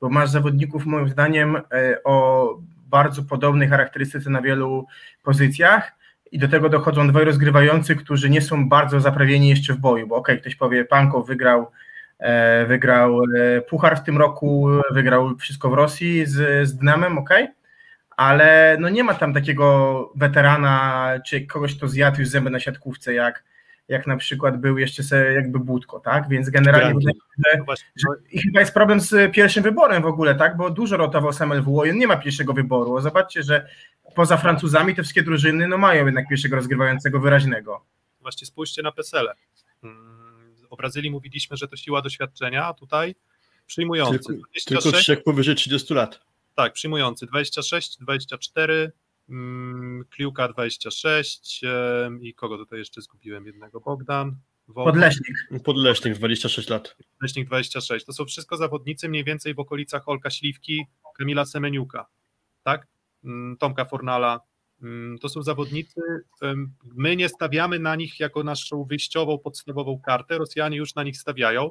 Bo masz zawodników, moim zdaniem, e, o bardzo podobnej charakterystyce na wielu pozycjach i do tego dochodzą dwaj rozgrywający, którzy nie są bardzo zaprawieni jeszcze w boju, bo okej, okay, ktoś powie, Pankow wygrał e, wygrał e, Puchar w tym roku, wygrał wszystko w Rosji z, z Dynamem, okej, okay, ale no nie ma tam takiego weterana, czy kogoś, kto zjadł już zęby na siatkówce, jak jak na przykład był jeszcze sobie jakby Budko, tak? Więc generalnie że, że, i chyba jest problem z pierwszym wyborem w ogóle, tak? Bo dużo rotował sam LWO i on nie ma pierwszego wyboru. Zobaczcie, że poza Francuzami te wszystkie drużyny no mają jednak pierwszego rozgrywającego wyraźnego. Właśnie spójrzcie na Pesele. Mm, o Brazylii mówiliśmy, że to siła doświadczenia, a tutaj przyjmujący. Tylko, 26, tylko trzech powyżej 30 lat. Tak, przyjmujący 26, 24, Mm, Kliuka 26 i kogo tutaj jeszcze zgubiłem? Jednego Bogdan. Podleśnik. Podleśnik 26 lat. Podleśnik 26. To są wszystko zawodnicy mniej więcej w okolicach Olka Śliwki, Kamila Semeniuka, tak? Mm, Tomka Fornala. Mm, to są zawodnicy, my nie stawiamy na nich jako naszą wyjściową, podstawową kartę, Rosjanie już na nich stawiają,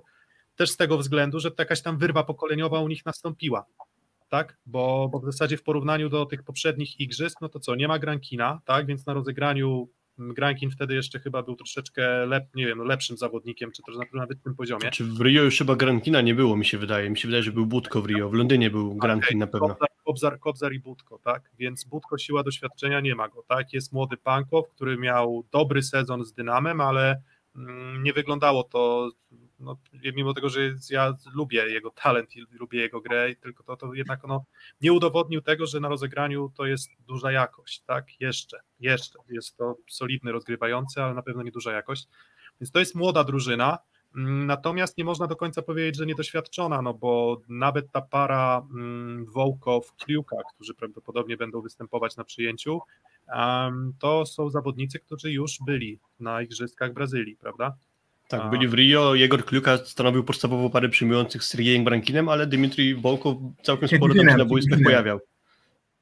też z tego względu, że jakaś tam wyrwa pokoleniowa u nich nastąpiła tak? Bo, bo w zasadzie w porównaniu do tych poprzednich igrzysk, no to co, nie ma Grankina, tak? Więc na rozegraniu mm, Grankin wtedy jeszcze chyba był troszeczkę lep, nie wiem, lepszym zawodnikiem, czy też w tym poziomie. Czy w Rio już chyba Grankina nie było, mi się wydaje. Mi się wydaje, że był Budko w Rio. W Londynie był Grankin okay, na pewno. Kobzar, Kobzar, Kobzar i Budko, tak? Więc Budko siła doświadczenia nie ma go, tak? Jest młody Pankow, który miał dobry sezon z Dynamem, ale mm, nie wyglądało to no, mimo tego, że ja lubię jego talent i lubię jego grę, tylko to, to jednak ono nie udowodnił tego, że na rozegraniu to jest duża jakość, tak? Jeszcze, jeszcze. Jest to solidny rozgrywający, ale na pewno nie duża jakość. Więc to jest młoda drużyna, mm, natomiast nie można do końca powiedzieć, że niedoświadczona, no bo nawet ta para mm, Wołkow, Kliuka, którzy prawdopodobnie będą występować na przyjęciu, to są zawodnicy, którzy już byli na Igrzyskach Brazylii, prawda? Tak, A. byli w Rio, Jegor Kluka stanowił podstawową parę przyjmujących z Sergejem Brankinem, ale Dmitrij Wołkow całkiem sporo tam się na boiskach pojawiał.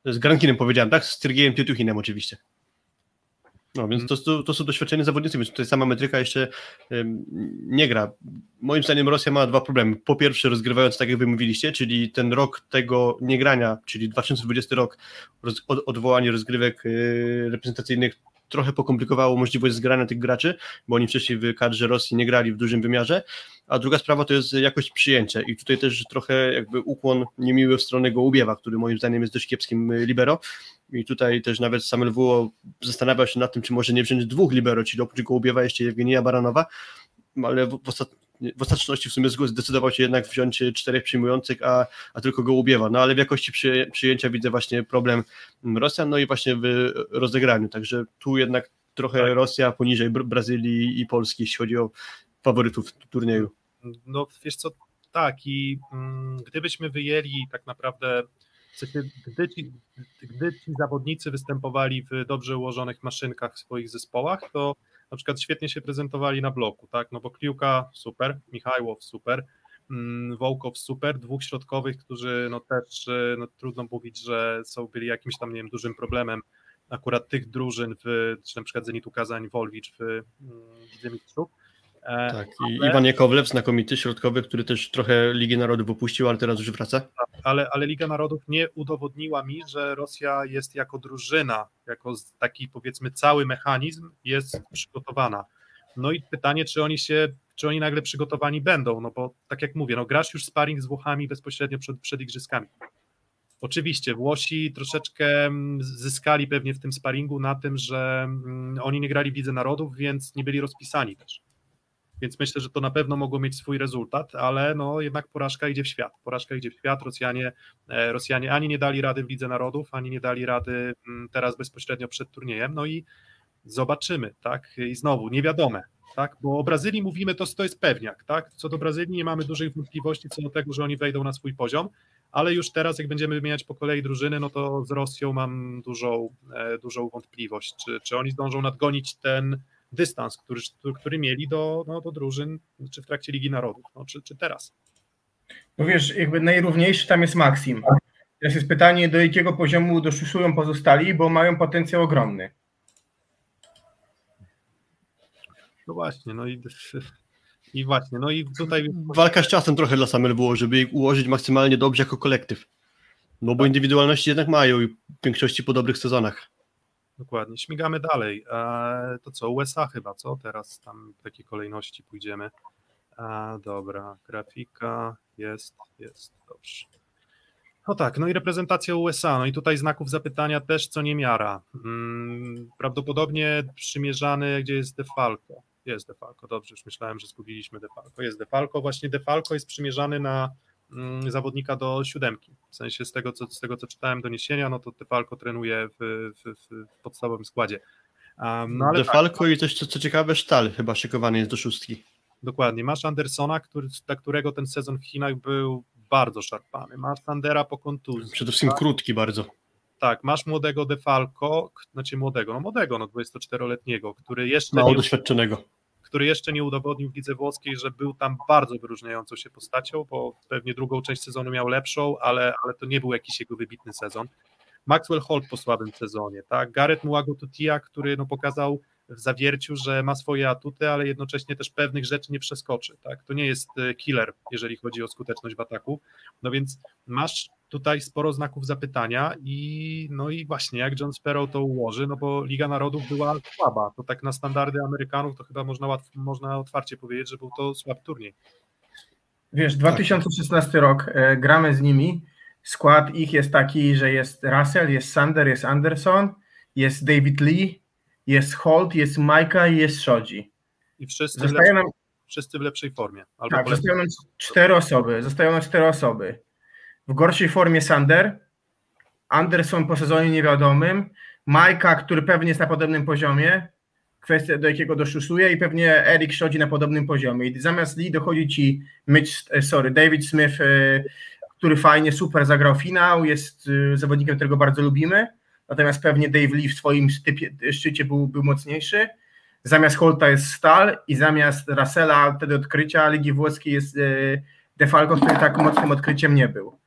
Z Grankinem powiedziałem, tak? Z Sergejem Tytuchinem oczywiście. No, więc to, to, to są doświadczeni zawodnicy, więc tutaj sama metryka jeszcze um, nie gra. Moim zdaniem Rosja ma dwa problemy. Po pierwsze, rozgrywając tak, jak wy mówiliście, czyli ten rok tego niegrania, czyli 2020 rok, roz, od, odwołanie rozgrywek y, reprezentacyjnych trochę pokomplikowało możliwość zgrania tych graczy, bo oni wcześniej w kadrze Rosji nie grali w dużym wymiarze, a druga sprawa to jest jakość przyjęcia. I tutaj też trochę jakby ukłon niemiły w stronę Gołubiewa, który moim zdaniem jest dość kiepskim libero. I tutaj też nawet sam LWO zastanawiał się nad tym, czy może nie wziąć dwóch libero, czyli oprócz Gołubiewa jeszcze Jewgenia Baranowa, ale w, w ostateczności w sumie zdecydował się jednak wziąć czterech przyjmujących, a, a tylko Gołubiewa. No ale w jakości przy, przyjęcia widzę właśnie problem Rosjan, no i właśnie w rozegraniu. Także tu jednak trochę tak. Rosja poniżej Brazylii i Polski, jeśli chodzi o faworytów turnieju. No wiesz co, tak i mm, gdybyśmy wyjęli tak naprawdę gdy ci, gdy ci zawodnicy występowali w dobrze ułożonych maszynkach w swoich zespołach, to na przykład świetnie się prezentowali na bloku, tak, no bo Kliuka super, Michajłow super, mm, Wołkow super, dwóch środkowych, którzy no też y, no, trudno mówić, że są byli jakimś tam, nie wiem, dużym problemem. Akurat tych drużyn, w, czy na przykład Zenitu Kazań, Wolwicz w mm, Lidze Mistrzów, E, Tak, i Iwan Jakowlew, znakomity środkowy, który też trochę Ligi Narodów opuścił, ale teraz już wraca. ale, ale Liga Narodów nie udowodniła mi, że Rosja jest jako drużyna, jako taki powiedzmy cały mechanizm jest przygotowana. No i pytanie, czy oni się, czy oni nagle przygotowani będą, no bo tak jak mówię, no grasz już sparring z Włochami bezpośrednio przed, przed igrzyskami. Oczywiście Włosi troszeczkę mm, zyskali pewnie w tym sparingu na tym, że mm, oni nie grali w Lidze Narodów, więc nie byli rozpisani też. Więc myślę, że to na pewno mogło mieć swój rezultat, ale no jednak porażka idzie w świat. Porażka idzie w świat. Rosjanie, e, Rosjanie ani nie dali rady w Lidze Narodów, ani nie dali rady mm, teraz bezpośrednio przed turniejem. No i zobaczymy, tak? I znowu niewiadome, tak? Bo o Brazylii mówimy, to, to jest pewniak, tak? Co do Brazylii nie mamy dużej wątpliwości co do tego, że oni wejdą na swój poziom, ale już teraz, jak będziemy wymieniać po kolei drużyny, no to z Rosją mam dużą, e, dużą wątpliwość, czy, czy oni zdążą nadgonić ten dystans, który, który mieli do, no, do drużyn, czy w trakcie Ligi Narodów, no, czy, czy teraz. No wiesz, jakby najrówniejszy tam jest Maxim. Teraz jest pytanie, do jakiego poziomu doszusują pozostali, bo mają potencjał ogromny. No właśnie, no i, i właśnie, no i tutaj Walka z czasem trochę dla Samel było, żeby ich ułożyć maksymalnie dobrze jako kolektyw. No bo indywidualności jednak mają i w większości po dobrych sezonach. Dokładnie, śmigamy dalej. E, to co, USA chyba, co? Teraz tam w takiej kolejności pójdziemy. A, dobra, grafika jest, jest, dobrze. No tak, no i reprezentacja USA, no i tutaj znaków zapytania też co niemiara. Mm, prawdopodobnie przymierzany, gdzie jest Defalco. Jest Defalco, dobrze, już myślałem, że zgubiliśmy Defalco. Jest Defalco, właśnie Defalco jest przymierzany na zawodnika do siódemki. W sensie z tego, co, z tego, co czytałem doniesienia, no to Defalco trenuje w, w, w podstawowym składzie. Um, no ale tak, Defalco i też, co, co ciekawe, Sztal chyba szykowany jest do szóstki. Dokładnie. Masz Andersona, który, dla którego ten sezon w Chinach był bardzo szarpany. Masz Sandera po kontuzji. Przede wszystkim krótki bardzo. Tak, masz młodego Defalco, znaczy młodego, no młodego, no 24-letniego, który jeszcze, Mało nie, doświadczonego. Który jeszcze nie udowodnił w lidze włoskiej, że był tam bardzo wyróżniającą się postacią, bo pewnie drugą część sezonu miał lepszą, ale, ale to nie był jakiś jego wybitny sezon. Maxwell Holt po słabym sezonie, tak? Gareth Muago Tutia, który no, pokazał w zawierciu, że ma swoje atuty, ale jednocześnie też pewnych rzeczy nie przeskoczy, tak? To nie jest e, killer, jeżeli chodzi o skuteczność w ataku. No więc masz tutaj sporo znaków zapytania i no i właśnie jak John Sparrow to ułoży, no bo Liga Narodów była słaba, to tak na standardy Amerykanów to chyba można, łatw, można otwarcie powiedzieć, że był to słaby turniej. Wiesz, 2016 rok, e, gramy z nimi. Skład ich jest taki, że jest Russell, jest Sander, jest Anderson, jest David Lee, jest Holt, jest Majka i jest Shodzi. I wszyscy, w Zostaje lepszej, nam, wszyscy w lepszej formie. Albo tak, zostają nam cztery osoby. Zostają nam cztery osoby. W gorszej formie Sander, Anderson po sezonie niewiadomym, Majka, który pewnie jest na podobnym poziomie, kwestia do jakiego doszusuje i pewnie Erik Shodzi na podobnym poziomie. I zamiast Lee dochodzi ci Mitch, e, sorry, David Smith, e, który fajnie, super zagrał finał, jest e, zawodnikiem, którego bardzo lubimy, natomiast pewnie Dave Lee w swoim stypie, szczycie był, był mocniejszy. Zamiast Holta jest Stal i zamiast Russella wtedy odkrycia Ligi Włoskiej jest Defalco, który tak mocnym odkryciem nie był.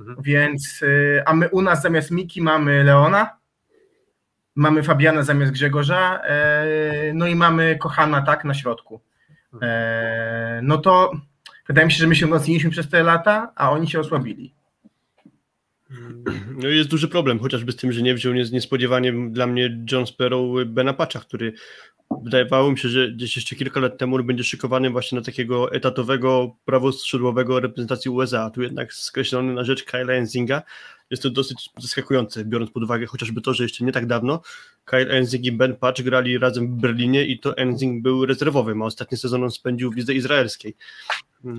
Mhm. Więc, e, a my u nas zamiast Miki mamy Leona, mamy Fabiana zamiast Grzegorza, e, no i mamy Kochana tak na środku. E, no to wydaje mi się, że my się umocniliśmy przez te lata, a oni się osłabili. No i jest duży problem, chociażby z tym, że nie wziął nies- niespodziewanie dla mnie John Sparrow Bena Patcha, który wydawało mi się, że gdzieś jeszcze kilka lat temu będzie szykowany właśnie na takiego etatowego prawoskrzydłowego reprezentacji USA, a tu jednak skreślony na rzecz Kyla Enzinga. Jest to dosyć zaskakujące, biorąc pod uwagę chociażby to, że jeszcze nie tak dawno Kyle Enzing i Ben Patch grali razem w Berlinie i to Enzing był rezerwowym, a ostatni sezon on spędził w lidze izraelskiej.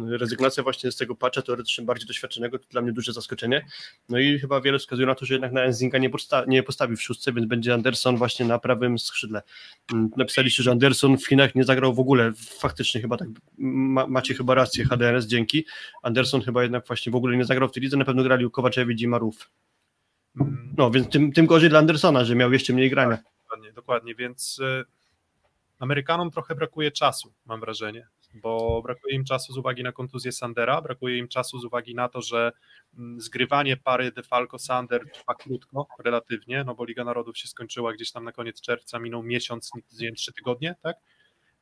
Rezygnacja właśnie z tego Patcha, teoretycznie bardziej doświadczonego, to dla mnie duże zaskoczenie. No i chyba wiele wskazuje na to, że jednak na Enzinga nie, podsta- nie postawi w szóstce, więc będzie Anderson właśnie na prawym skrzydle. Mm, Napisaliście, że Anderson w Chinach nie zagrał w ogóle. Faktycznie chyba tak, ma, macie chyba rację, HDRS, dzięki. Anderson chyba jednak właśnie w ogóle nie zagrał w tej lidze, na pewno grali Kowaczewicz i Marów. mm, No, więc tym, tym gorzej dla Andersona, że miał jeszcze mniej grania. Dokładnie, dokładnie, więc y, Amerykanom trochę brakuje czasu, mam wrażenie, bo brakuje im czasu z uwagi na kontuzję Sandera, brakuje im czasu z uwagi na to, że mm, zgrywanie pary DeFalco-Sander trwa krótko, relatywnie, no bo Liga Narodów się skończyła gdzieś tam na koniec czerwca, minął miesiąc, trzy tygodnie, tak?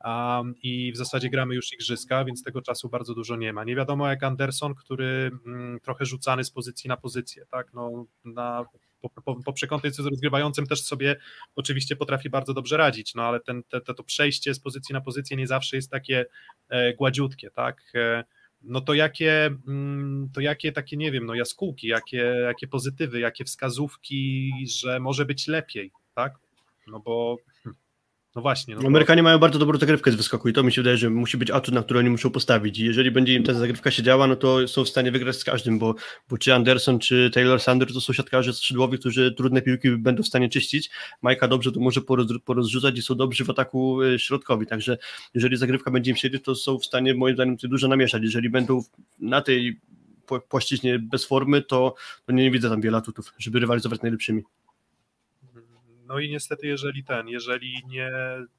um, i w zasadzie gramy już igrzyska, więc tego czasu bardzo dużo nie ma. Nie wiadomo jak Anderson, który mm, trochę rzucany z pozycji na pozycję, tak, no na po, po, po przekątnej z rozgrywającym też sobie oczywiście potrafi bardzo dobrze radzić, no ale ten, te, to przejście z pozycji na pozycję nie zawsze jest takie e, gładziutkie, tak, e, no to jakie, mm, to jakie takie, nie wiem, no jaskółki, jakie, jakie pozytywy, jakie wskazówki, że może być lepiej, tak, no bo no właśnie. No Amerykanie mają bardzo dobrą zagrywkę z wyskoku i to mi się wydaje, że musi być atut, na który oni muszą postawić. I jeżeli będzie im ta zagrywka się działa, no to są w stanie wygrać z każdym, bo, bo czy Anderson, czy Taylor Sanders to są siatkarze skrzydłowi, którzy trudne piłki będą w stanie czyścić. Majka dobrze to może poroz, porozrzucać i są dobrzy w ataku e, środkowi, także jeżeli zagrywka będzie im siedzieć, to są w stanie moim zdaniem dużo namieszać. Jeżeli będą na tej płaszczyźnie bez formy, to, to nie widzę tam wiele atutów, żeby rywalizować z najlepszymi. No i niestety, jeżeli ten, jeżeli nie,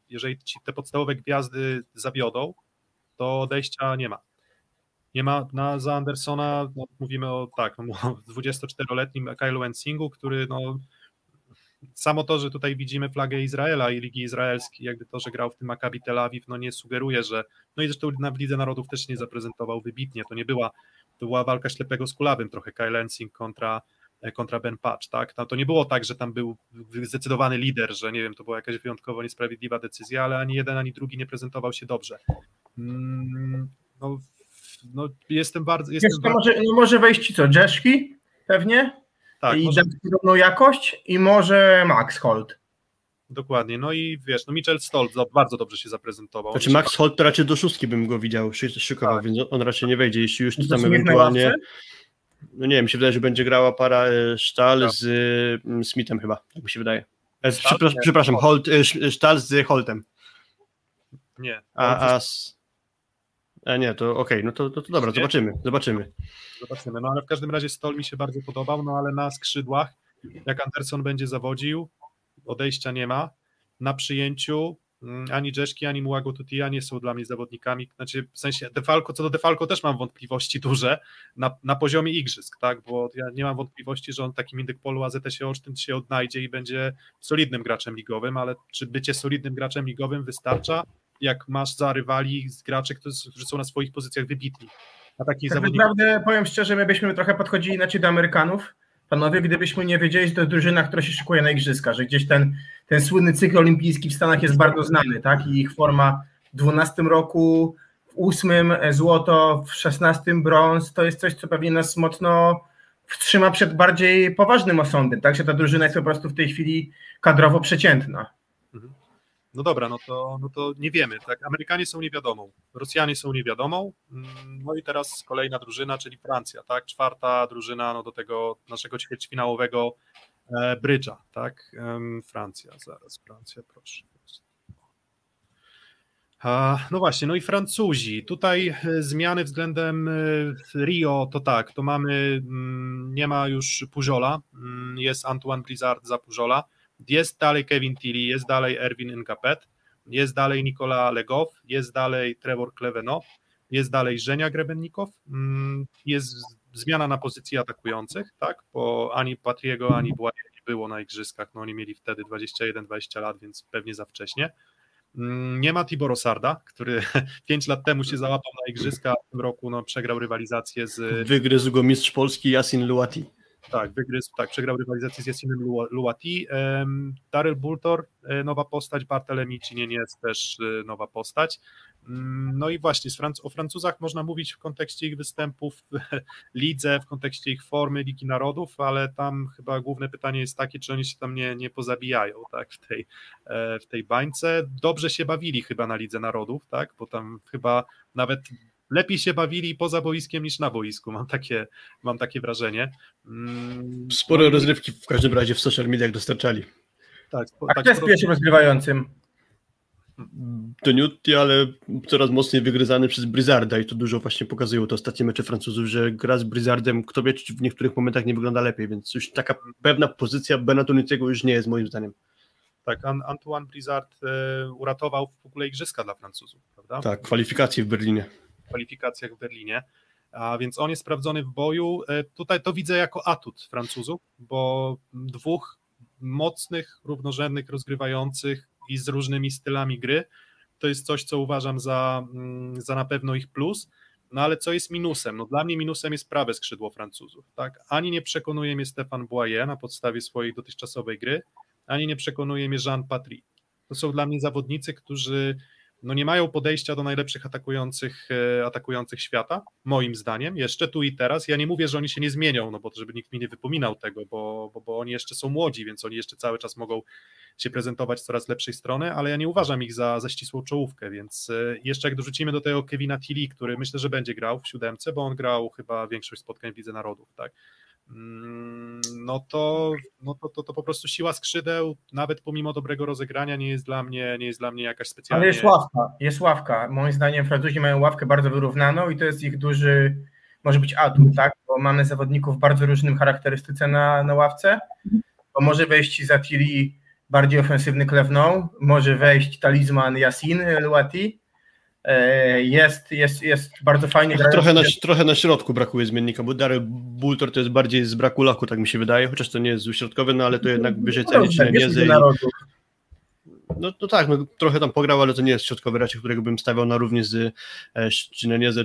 jeżeli ci te podstawowe gwiazdy zawiodą, to odejścia nie ma. Nie ma na, za Andersona, no, mówimy o tak, no, 24-letnim Kylo Ensingu, który no, samo to, że tutaj widzimy flagę Izraela i Ligi Izraelskiej, jakby to, że grał w tym Maccabi Tel Awiw, no nie sugeruje, że, no i zresztą na Lidze Narodów też nie zaprezentował wybitnie, to nie była, to była walka ślepego z kulawym trochę Kyle Ensing kontra kontra Ben Patch, tak? No, to nie było tak, że tam był zdecydowany lider, że nie wiem, to była jakaś wyjątkowo niesprawiedliwa decyzja, ale ani jeden, ani drugi nie prezentował się dobrze. Mm, no, no jestem bardzo... Jestem bardzo... Może, no może wejść ci co, Jeszki pewnie? Tak. I może... podobną jakość i może Max Holt. Dokładnie, no i wiesz, no Mitchell Stoll bardzo dobrze się zaprezentował. Znaczy Max Holt to raczej do szóstki bym go widział, szykował, tak. więc on raczej nie wejdzie, jeśli już to tam ewentualnie no nie wiem, mi się wydaje, że będzie grała para Sztal no. z mm, Smithem chyba, tak mi się wydaje. E, przepraszam, przepraszam Holt, Sztal z Holtem. Nie. A, a, a nie, to okej, okay, no to, to, to dobra, zobaczymy, zobaczymy. Zobaczymy, no ale w każdym razie Stol mi się bardzo podobał, no ale na skrzydłach, jak Anderson będzie zawodził, odejścia nie ma, na przyjęciu ani Jeszki, ani Muago Tutia nie są dla mnie zawodnikami, znaczy w sensie Defalco, co do Defalco też mam wątpliwości duże na, na poziomie igrzysk, tak, bo ja nie mam wątpliwości, że on takim indyk polu AZS Olsztyn się odnajdzie i będzie solidnym graczem ligowym, ale czy bycie solidnym graczem ligowym wystarcza, jak masz za rywali z graczy, którzy są na swoich pozycjach wybitni. A takich tak zawodników... naprawdę powiem szczerze, my byśmy trochę podchodzili inaczej do Amerykanów, Panowie, gdybyśmy nie wiedzieli, że to jest drużyna, która się szykuje na igrzyska, że gdzieś ten, ten słynny cykl olimpijski w Stanach jest bardzo znany, tak? I ich forma w 12 roku, w 8 złoto, w 16 brąz, to jest coś, co pewnie nas mocno wstrzyma przed bardziej poważnym osądem, tak? Że ta drużyna jest po prostu w tej chwili kadrowo przeciętna. No dobra, no to, no to nie wiemy. Tak? Amerykanie są niewiadomą, Rosjanie są niewiadomą. Mm, no i teraz kolejna drużyna, czyli Francja, tak? Czwarta drużyna no, do tego naszego ćwierćfinałowego e, brydża, tak? Francja, zaraz, Francja, proszę. No właśnie, no i Francuzi. Tutaj e, zmiany względem e, Rio to tak, to mamy, mm, nie ma już Pujola, mm, jest Antoine Blizzard za Pujola jest dalej Kevin Tilly, jest dalej Erwin Nkapet, jest dalej Nikola Legow, jest dalej Trevor Kleveno, jest dalej Żenia Grebennikow, mm, jest zmiana na pozycji atakujących, tak, bo ani Patriego, ani Błaje nie było na igrzyskach, no oni mieli wtedy 21-20 lat, więc pewnie za wcześnie. Mm, nie ma Tibor Sarda, który [laughs] 5 lat temu się załapał na igrzyska, w tym roku no, przegrał rywalizację z... Wygryzł go mistrz Polski Jasin Luati. Tak, wygryzł, tak, przegrał rywalizację z Jasinem Luati. Daryl Bultor, e, nowa postać, Cinien jest też e, nowa postać. Mm, no i właśnie o Francuzach można mówić w kontekście ich występów w [laughs] lidze, w kontekście ich formy Ligi Narodów, ale tam chyba główne pytanie jest takie, czy oni się tam nie, nie pozabijają tak, w, tej, e, w tej bańce. Dobrze się bawili chyba na Lidze Narodów, tak, bo tam chyba nawet lepiej się bawili poza boiskiem niż na boisku, mam takie, mam takie wrażenie. Mm, Spore no, rozrywki w każdym razie w social mediach dostarczali. Tak, A tak, kto jest pierwszym rozgrywającym? To Newty, ale coraz mocniej wygryzany przez Blizzarda i to dużo właśnie pokazują te ostatnie mecze Francuzów, że gra z Blizzardem, kto wie, czy w niektórych momentach nie wygląda lepiej, więc już taka pewna pozycja Benatoniego już nie jest moim zdaniem. Tak, Antoine Blizzard e, uratował w ogóle igrzyska dla Francuzów, prawda? Tak, kwalifikacje w Berlinie kwalifikacjach w Berlinie. A więc on jest sprawdzony w boju. E, tutaj to widzę jako atut Francuzów, bo dwóch mocnych, równorzędnych, rozgrywających i z różnymi stylami gry to jest coś, co uważam za, mm, za na pewno ich plus. No ale co jest minusem? No dla mnie minusem jest prawe skrzydło Francuzów. Tak? Ani nie przekonuje mnie Stefan Boyer na podstawie swojej dotychczasowej gry, ani nie przekonuje mnie Jean Patry. To są dla mnie zawodnicy, którzy no nie mają podejścia do najlepszych atakujących, e, atakujących świata, moim zdaniem, jeszcze tu i teraz. Ja nie mówię, że oni się nie zmienią, no bo żeby nikt mi nie wypominał tego, bo, bo, bo oni jeszcze są młodzi, więc oni jeszcze cały czas mogą się prezentować z coraz lepszej strony, ale ja nie uważam ich za, za ścisłą czołówkę, więc e, jeszcze jak dorzucimy do tego Kevina Tilly, który myślę, że będzie grał w siódemce, bo on grał chyba większość spotkań w Lidze Narodów, tak, no to, no to, to, to po prostu siła skrzydeł, nawet pomimo dobrego rozegrania, nie jest dla mnie, nie jest dla mnie jakaś specjalna. Ale jest ławka, jest ławka. Moim zdaniem Francuzi mają ławkę bardzo wyrównaną i to jest ich duży, może być atut, tak? Bo mamy zawodników bardzo różnym charakterystyce na, na ławce. Bo może wejść Zatiri bardziej ofensywny Klewną, może wejść talizman Yasin Luati, jest, jest, jest bardzo fajnie. Trochę na, trochę na środku brakuje zmiennika, bo Daryl Bultor to jest bardziej z braku laku, tak mi się wydaje, chociaż to nie jest środkowy, no ale to jednak wyżej no, ceni no, nie i... No, no tak, no, trochę tam pograł, ale to nie jest środkowy raczej, którego bym stawiał na równi z e,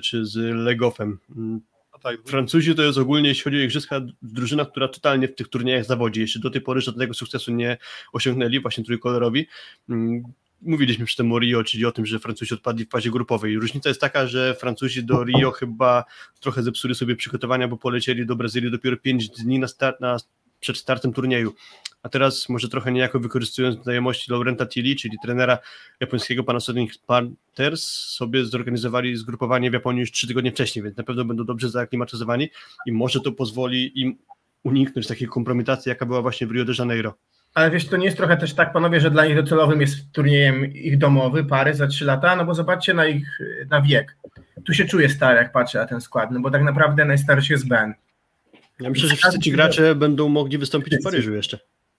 czy z Legofem. Mm, no tak, Francuzi to jest ogólnie, jeśli chodzi o igrzyska, drużyna, która totalnie w tych turniejach zawodzi. Jeszcze do tej pory żadnego sukcesu nie osiągnęli, właśnie trójkolorowi. Mówiliśmy przy tym o Rio, czyli o tym, że Francuzi odpadli w fazie grupowej. Różnica jest taka, że Francuzi do Rio chyba trochę zepsuli sobie przygotowania, bo polecieli do Brazylii dopiero 5 dni na start, na, przed startem turnieju. A teraz może trochę niejako wykorzystując znajomości Laurenta Tilly, czyli trenera japońskiego Panasonic Panthers, sobie zorganizowali zgrupowanie w Japonii już trzy tygodnie wcześniej, więc na pewno będą dobrze zaaklimatyzowani i może to pozwoli im uniknąć takiej kompromitacji, jaka była właśnie w Rio de Janeiro. Ale wiesz, to nie jest trochę też tak, panowie, że dla nich docelowym jest turniejem ich domowy, pary za trzy lata, no bo zobaczcie na ich na wiek. Tu się czuję stary, jak patrzę na ten skład, no bo tak naprawdę najstarszy jest Ben. Ja myślę, że wszyscy ci gracze będą mogli wystąpić w Paryżu jeszcze.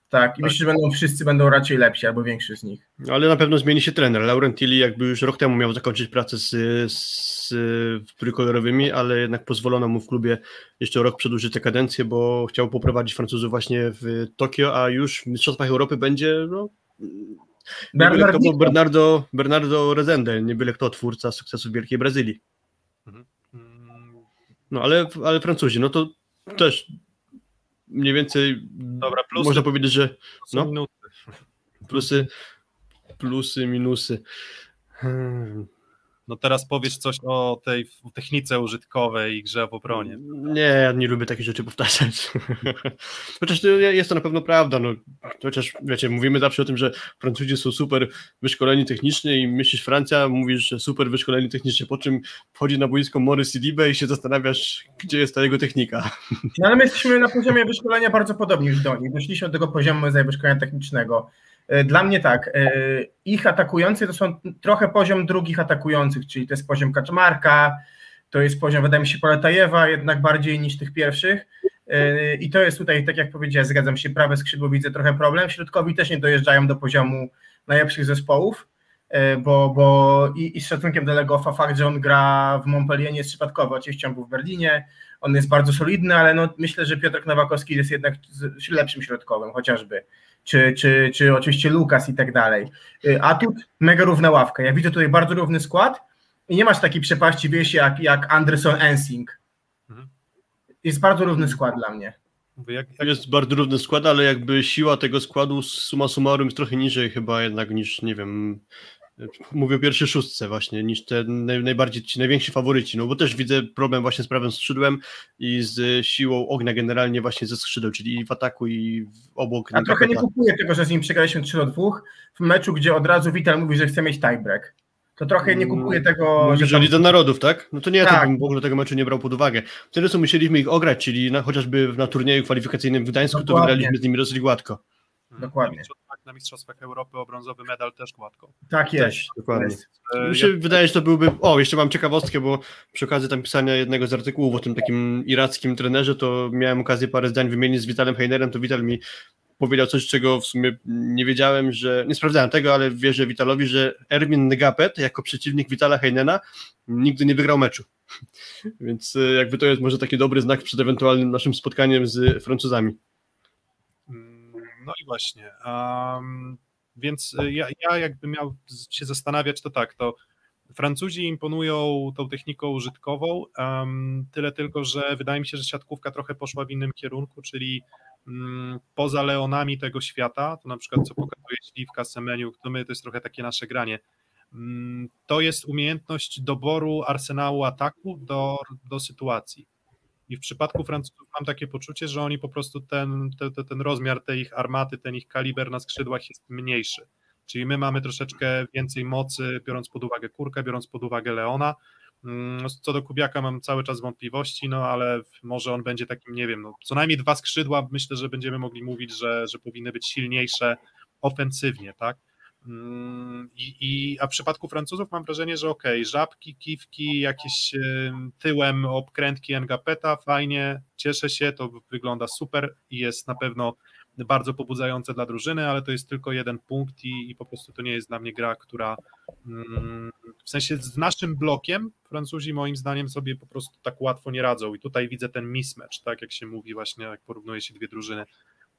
Tak, i tak. myślę, że będą, wszyscy będą raczej lepsi, albo większy z nich. Ale na pewno zmieni się trener. Laurent Tilly jakby już rok temu miał zakończyć pracę z, z trójkolorowymi, ale jednak pozwolono mu w klubie jeszcze rok przedłużyć tę kadencję, bo chciał poprowadzić Francuzów właśnie w Tokio, a już w Mistrzostwach Europy będzie no, byle kto, Bernardo, Bernardo Rezende, nie byle kto twórca sukcesu w Wielkiej Brazylii. Mhm. No ale, ale Francuzi, no to też mniej więcej Dobra, plusy, można powiedzieć, że no, plusy, plusy, minusy. Hmm. No teraz powiesz coś o tej technice użytkowej i grze w obronie. Nie, ja nie lubię takich rzeczy powtarzać. [laughs] Chociaż jest to na pewno prawda. No, chociaż wiecie, mówimy zawsze o tym, że Francuzi są super wyszkoleni technicznie i myślisz Francja, mówisz, że super wyszkoleni technicznie, po czym wchodzi na boisko Morris i Libe i się zastanawiasz, gdzie jest ta jego technika. No ale my jesteśmy na poziomie wyszkolenia bardzo podobni już do nich. Doszliśmy do tego poziomu wyszkolenia technicznego. E, dla mnie tak, e, ich atakujący to są trochę poziom drugich atakujących, czyli to jest poziom Kaczmarka, to jest poziom, wydaje mi się, Poletajewa, jednak bardziej niż tych pierwszych. E, I to jest tutaj, tak jak powiedziałem, zgadzam się, prawe skrzydło widzę trochę problem. Środkowi też nie dojeżdżają do poziomu najlepszych zespołów, bo, bo i, i z szacunkiem do Legofa fakt, że on gra w Montpellier nie jest przypadkowy. Oczywiście on był w Berlinie, on jest bardzo solidny, ale no, myślę, że Piotr Nowakowski jest jednak lepszym środkowym, chociażby czy, czy, czy oczywiście Lukas i tak dalej. Y, a tu mega równa ławka. Ja widzę tutaj bardzo równy skład i nie masz takiej przepaści, wiesz, jak, jak Anderson Ensing. Mhm. Jest bardzo równy skład dla mnie. Jak, jak... Jest bardzo równy skład, ale jakby siła tego składu suma summarum jest trochę niżej chyba jednak niż, nie wiem, mówię o pierwszej szóstce właśnie, niż te naj, najbardziej ci najwięksi faworyci, no bo też widzę problem właśnie z prawym skrzydłem i z siłą ognia generalnie właśnie ze skrzydeł, czyli w ataku i w obok. A trochę nie kupuję tego, że z nim przegraliśmy 3 do 2 w meczu, gdzie od razu Vital mówi, że chce mieć tiebreak. To trochę nie kupuję tego. Mówisz że Lidze Narodów, tak? No to nie, tak. to bym w ogóle tego meczu nie brał pod uwagę. Wtedy co musieliśmy ich ograć, czyli na, chociażby na turnieju kwalifikacyjnym w Gdańsku, Dokładnie. to wygraliśmy z nimi dosyć gładko. Dokładnie na Mistrzostwach Europy o brązowy medal też gładko. Tak jest. Też, dokładnie. Jest. E, Mi się ja... wydaje, że to byłby. O, jeszcze mam ciekawostkę, bo przy okazji tam pisania jednego z artykułów o tym takim irackim trenerze, to miałem okazję parę zdań wymienić z Witalem Heinerem, to Wital mi powiedział coś, czego w sumie nie wiedziałem, że nie sprawdzałem tego, ale wierzę Witalowi, że Erwin Ngapet jako przeciwnik Witala Heinena nigdy nie wygrał meczu. [laughs] Więc e, jakby to jest może taki dobry znak przed ewentualnym naszym spotkaniem z Francuzami. No i właśnie. Um, więc e, ja, ja jakbym miał się zastanawiać, to tak, to Francuzi imponują tą techniką użytkową, um, tyle tylko, że wydaje mi się, że siatkówka trochę poszła w innym kierunku, czyli um, poza leonami tego świata, to na przykład co pokazuje Śliwka, Semeniuk, to my to jest trochę takie nasze granie, um, to jest umiejętność doboru arsenału ataku do, do sytuacji. I w przypadku Francuzów mam takie poczucie, że oni po prostu ten, ten, ten rozmiar tej ich armaty, ten ich kaliber na skrzydłach jest mniejszy. Czyli my mamy troszeczkę więcej mocy, biorąc pod uwagę kurkę, biorąc pod uwagę Leona. Mm, co do Kubiaka mam cały czas wątpliwości, no ale może on będzie takim, nie wiem, no, co najmniej dwa skrzydła, myślę, że będziemy mogli mówić, że, że powinny być silniejsze ofensywnie, tak? Mm, I, i, a w przypadku Francuzów mam wrażenie, że okej, okay, żabki, kiwki, jakieś tyłem obkrętki Engapeta, fajnie, cieszę się, to wygląda super i jest na pewno bardzo pobudzające dla drużyny, ale to jest tylko jeden punkt i, i po prostu to nie jest dla mnie gra, która mm, w sensie z naszym blokiem Francuzi moim zdaniem sobie po prostu tak łatwo nie radzą. I tutaj widzę ten mismatch, tak jak się mówi właśnie, jak porównuje się dwie drużyny,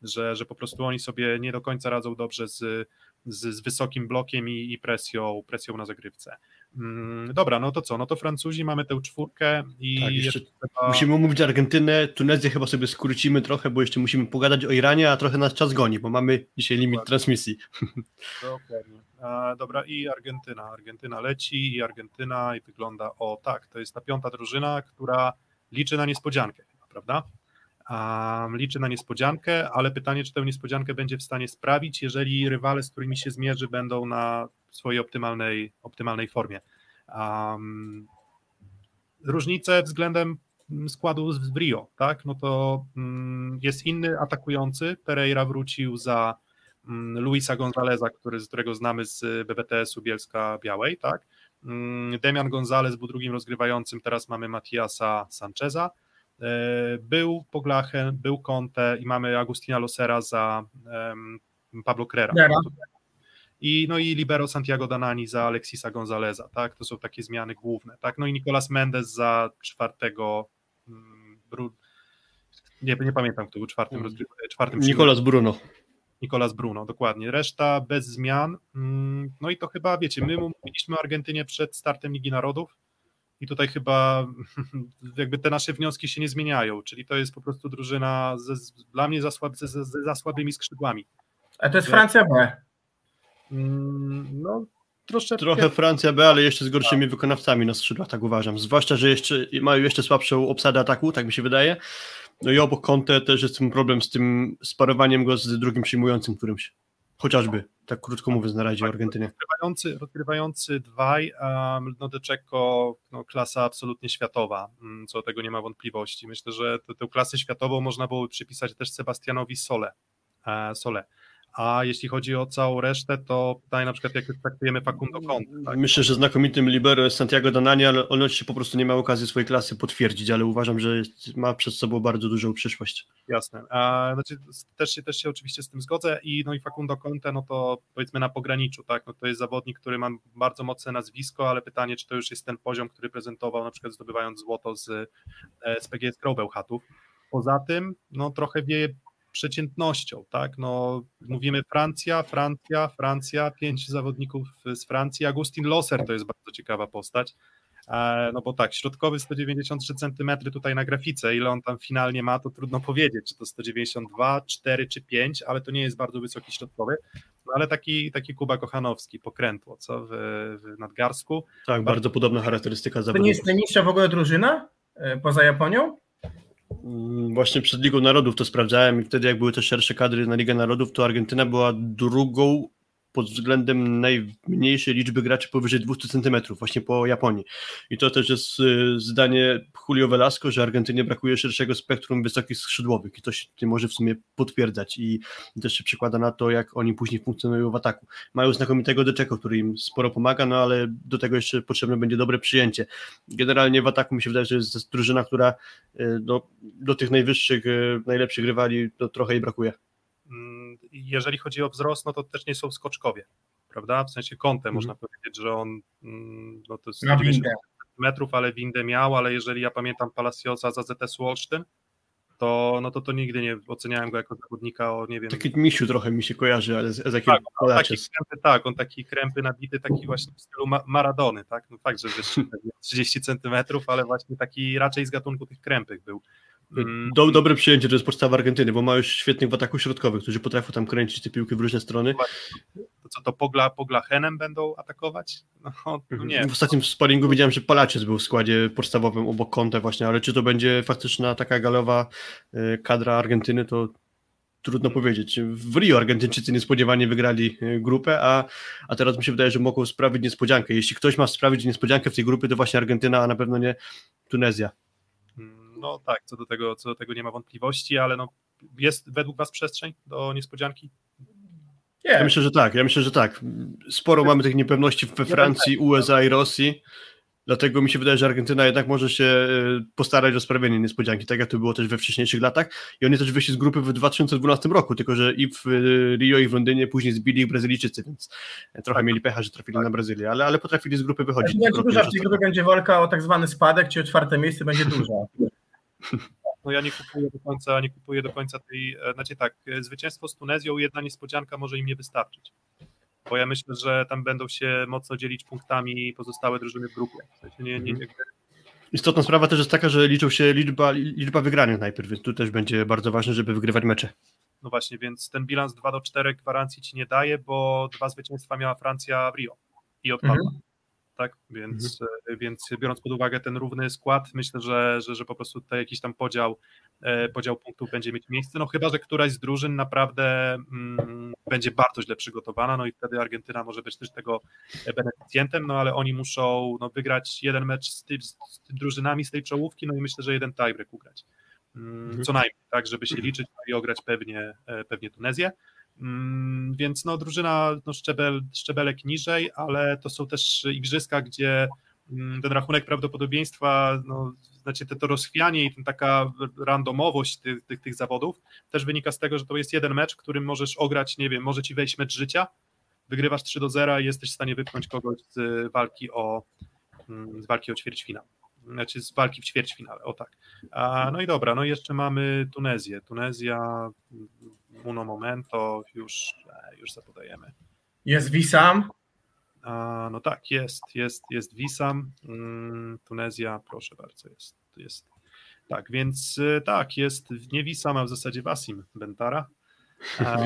że, że po prostu oni sobie nie do końca radzą dobrze z, z, z wysokim blokiem i, i presją, presją na zagrywce. Mm, dobra, no to co? No to Francuzi mamy tę czwórkę i. Tak, jeszcze trzeba... Musimy omówić Argentynę, Tunezję chyba sobie skrócimy trochę, bo jeszcze musimy pogadać o Iranie, a trochę nas czas goni, bo mamy dzisiaj limit Dokładnie. transmisji. [laughs] Dokładnie. A, dobra, i Argentyna. Argentyna leci i Argentyna i wygląda o tak, to jest ta piąta drużyna, która liczy na niespodziankę, prawda? Um, liczy na niespodziankę, ale pytanie, czy tę niespodziankę będzie w stanie sprawić, jeżeli rywale, z którymi się zmierzy, będą na swojej optymalnej, optymalnej formie. Um, różnice względem składu z Brio, tak? No to um, jest inny atakujący. Pereira wrócił za um, Luisa Gonzaleza, który, którego znamy z BBTS-u Bielska Białej, tak? Um, Demian Gonzalez był drugim rozgrywającym, teraz mamy Matiasa Sancheza. E, był Poglachen, był Conte i mamy Agustina Losera za Pablo Crera. I, no i libero Santiago Danani za Alexisa Gonzaleza, tak? To są takie zmiany główne, tak? No i Nicolas Mendes za czwartego mm, nie, nie pamiętam, kto był czwartym, mm. czwartym Nicolas Bruno. Nicolas Bruno, dokładnie. Reszta bez zmian. Mm, no i to chyba, wiecie, my mówiliśmy o Argentynie przed startem Ligi Narodów i tutaj chyba [laughs] jakby te nasze wnioski się nie zmieniają, czyli to jest po prostu drużyna ze, dla mnie za, słab, ze, ze, za słabymi skrzydłami. A to jest Francja B. Mm, no, troszeczkę... Trochę Francja B, ale jeszcze z gorszymi wykonawcami na skrzydłach, tak uważam. Zwłaszcza, że jeszcze mają jeszcze słabszą obsadę ataku, tak mi się wydaje. No i obok Conte też jest ten problem z tym sparowaniem go z drugim przyjmującym którymś. Chociażby, tak krótko mówiąc, na razie w Argentynie. Rozgrywający, rozgrywający dwaj, um, no De no, klasa absolutnie światowa, mm, co do tego nie ma wątpliwości. Myślę, że tę klasę światową można było przypisać też Sebastianowi Sole. E, Sole. A jeśli chodzi o całą resztę, to tutaj na przykład jak traktujemy Facundo Conte. Tak? Myślę, że znakomitym libero jest Santiago Donani, ale on jeszcze po prostu nie ma okazji swojej klasy potwierdzić, ale uważam, że ma przed sobą bardzo dużą przyszłość. Jasne. A, znaczy, też, się, też się oczywiście z tym zgodzę i no i Facundo Conte, no to powiedzmy na pograniczu, tak, no to jest zawodnik, który ma bardzo mocne nazwisko, ale pytanie, czy to już jest ten poziom, który prezentował na przykład zdobywając złoto z, e, z PGS Grobelchatów. Poza tym, no trochę wieje przeciętnością, tak? No, mówimy Francja, Francja, Francja, pięć zawodników z Francji. Agustin Loser to jest bardzo ciekawa postać. E, no bo tak, środkowy 193 cm tutaj na grafice, ile on tam finalnie ma, to trudno powiedzieć, czy to 192, 4 czy 5, ale to nie jest bardzo wysoki środkowy, no ale taki, taki Kuba Kochanowski, pokrętło, co w, w nadgarsku. Tak, bardzo, bardzo podobna charakterystyka zawodnika. To nie jest najniższa w ogóle drużyna e, poza Japonią? Mm, właśnie przed Ligą Narodów to sprawdzałem i wtedy jak były te szersze kadry na Ligę Narodów, to Argentyna była drugą pod względem najmniejszej liczby graczy powyżej 200 cm, właśnie po Japonii. I to też jest y, zdanie Julio Velasco, że Argentynie brakuje szerszego spektrum wysokich skrzydłowych i to się może w sumie potwierdzać i też się przekłada na to, jak oni później funkcjonują w ataku. Mają znakomitego Deczeko, który im sporo pomaga, no ale do tego jeszcze potrzebne będzie dobre przyjęcie. Generalnie w ataku mi się wydaje, że jest drużyna, która y, do, do tych najwyższych, y, najlepszych rywali to trochę jej brakuje. Jeżeli chodzi o wzrost, no to też nie są skoczkowie, prawda? W sensie kątem mm. można powiedzieć, że on mm, no to jest 190 metrów, ale windę miał, ale jeżeli ja pamiętam Palacioza za ZS Olsztyn, to, no to to nigdy nie oceniałem go jako zawodnika o, nie wiem... Taki misiu trochę mi się kojarzy, ale z, z jakim tak, on taki krępy, tak, on taki krępy nabity, taki właśnie w stylu ma Maradony, tak? No fakt, że wyższy [laughs] 30 centymetrów, ale właśnie taki raczej z gatunku tych krępych był. Mm. Do, dobre przyjęcie, to jest podstawa Argentyny, bo ma już świetnych w ataku środkowych, którzy potrafią tam kręcić te piłki w różne strony. To co, to Pogla, Pogla Henem będą atakować? No, no Mhm. nie. W ostatnim sparingu widziałem, że Palaciec był w składzie podstawowym obok Conte właśnie, ale czy to będzie faktyczna taka galowa y, kadra Argentyny, to trudno powiedzieć. W Rio Argentyńczycy niespodziewanie wygrali y, grupę, a, a teraz mi się wydaje, że mogą sprawić niespodziankę. Jeśli ktoś ma sprawić niespodziankę w tej grupie, to właśnie Argentyna, a na pewno nie Tunezja. No tak, co do tego, co do tego nie ma wątpliwości, ale no, jest według Was przestrzeń do niespodzianki? Ja myślę, że tak. Ja myślę, że tak. Sporo mamy tych niepewności we Francji, USA i Rosji. Dlatego mi się wydaje, że Argentyna jednak może się e, postarać o sprawienie niespodzianki, tak jak to było też we wcześniejszych latach. I oni też wyszli z grupy w 2012 roku, tylko że i w e, Rio, i w Londynie później zbili ich Brazylijczycy, więc trochę tak. mieli pecha, że trafili tak. na Brazylię, ale, ale potrafili z grupy wychodzić. Będzie duża, w tej grupie będzie walka o tak zwany spadek, czy o czwarte miejsce będzie duża. [laughs] No ja nie kupuję do końca, nie kupuję do końca tej, znaczy tak, zwycięstwo z Tunezją, jedna niespodzianka może im nie wystarczyć. Bo ja myślę, że tam będą się mocno dzielić punktami pozostałe drużyny w grupie. W sensie nie, nie, nie... Istotna sprawa też jest taka, że liczą się liczba, liczba wygranych najpierw, więc tu też będzie bardzo ważne, żeby wygrywać mecze. No właśnie, więc ten bilans 2 do 4 gwarancji ci nie daje, bo dwa zwycięstwa miała Francja w Rio i odpadła. Mhm tak? Więc, mhm. więc biorąc pod uwagę ten równy skład, myślę, że, że, że po prostu tutaj jakiś tam podział, podział punktów będzie mieć miejsce, no chyba, że któraś z drużyn naprawdę mm, będzie bardzo źle przygotowana, no i wtedy Argentyna może być też tego beneficjentem, no ale oni muszą no, wygrać jeden mecz z, ty, z drużynami z tej czołówki, no i myślę, że jeden tiebreak ugrać. Mm, co najmniej, tak, żeby się liczyć no i ograć pewnie, pewnie Tunezję. Mm, więc no, drużyna no, szczebel, szczebelek niżej, ale to są też igrzyska, gdzie mm, ten rachunek prawdopodobieństwa, no, znaczy to, to rozchwianie i taka randomowość tych, tych, tych zawodów też wynika z tego, że to jest jeden mecz, w którym możesz ograć, nie wiem, może ci wejść mecz życia, wygrywasz 3 do 0 i jesteś w stanie wypchnąć kogoś z walki o, mm, z walki o ćwierćfinał. Znaczy z walki w ćwierćfinale, o tak. A, no i dobra, no i jeszcze mamy Tunezję. Tunezja uno momento, już, e, już zapodajemy. Jest Wisam? A, no tak, jest, jest, jest Wisam. Mm, Tunezja, proszę bardzo, jest, jest. Tak, więc e, tak, jest nie Wisam, a w zasadzie Wasim Bentara. [laughs] A,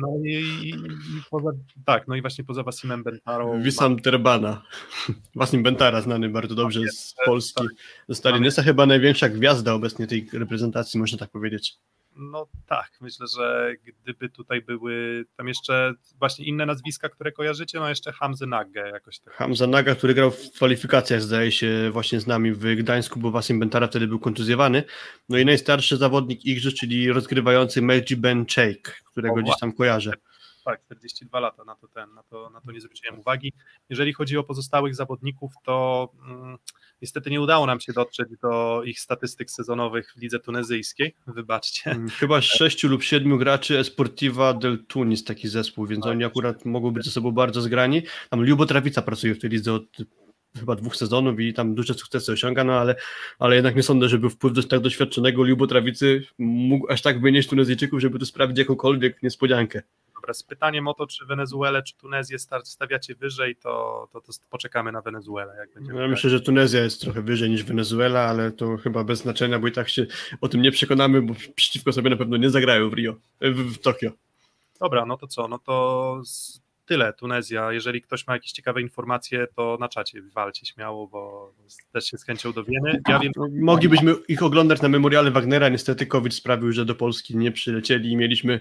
no i, i, i, poza, tak, no i właśnie poza Wasimem Bentarą. Wisam Terbana. [laughs] Wasim Bentara, znany bardzo dobrze z Polski. Ze Stalinesa chyba największa gwiazda obecnie tej reprezentacji, można tak powiedzieć. No tak, myślę, że gdyby tutaj były tam jeszcze właśnie inne nazwiska, które kojarzycie, no jeszcze Hamza Nagę jakoś tak. Hamza Naga, który grał w kwalifikacjach, zdaje się, właśnie z nami w Gdańsku, bo Wasim Bentara wtedy był kontuzjowany. No i najstarszy zawodnik Igrzysk, czyli rozgrywający Melji Ben Cheik, którego o, gdzieś tam kojarzę. Tak, 42 lata, na to, ten, na, to, na to nie zwróciłem uwagi. Jeżeli chodzi o pozostałych zawodników, to mm, niestety nie udało nam się dotrzeć do ich statystyk sezonowych w lidze tunezyjskiej, wybaczcie. Mm, chyba sześciu lub siedmiu graczy Esportiva del Tunis, taki zespół, więc tak. oni akurat mogą być ze sobą bardzo zgrani. Tam Lubo Trawica pracuje w tej lidze od chyba dwóch sezonów i tam duże sukcesy osiąga, no ale, ale jednak nie sądzę, żeby wpływ do tak doświadczonego Lubo Trawicy mógł aż tak wynieść Tunezyjczyków, żeby tu sprawić jakąkolwiek niespodziankę. Dobra, z pytaniem o to, czy Wenezuelę, czy Tunezję stawiacie wyżej, to, to, to poczekamy na Wenezuelę. Jak będzie no, ja myślę, że Tunezja jest trochę wyżej niż Wenezuela, ale to chyba bez znaczenia, bo i tak się o tym nie przekonamy, bo przeciwko sobie na pewno nie zagrają w Rio, w, w Tokio. Dobra, no to co, no to tyle Tunezja. Jeżeli ktoś ma jakieś ciekawe informacje, to na czacie walcie śmiało, bo też się z chęcią dowiemy. Ja wiem, Moglibyśmy ich oglądać na memoriale Wagnera, niestety COVID sprawił, że do Polski nie przylecieli i mieliśmy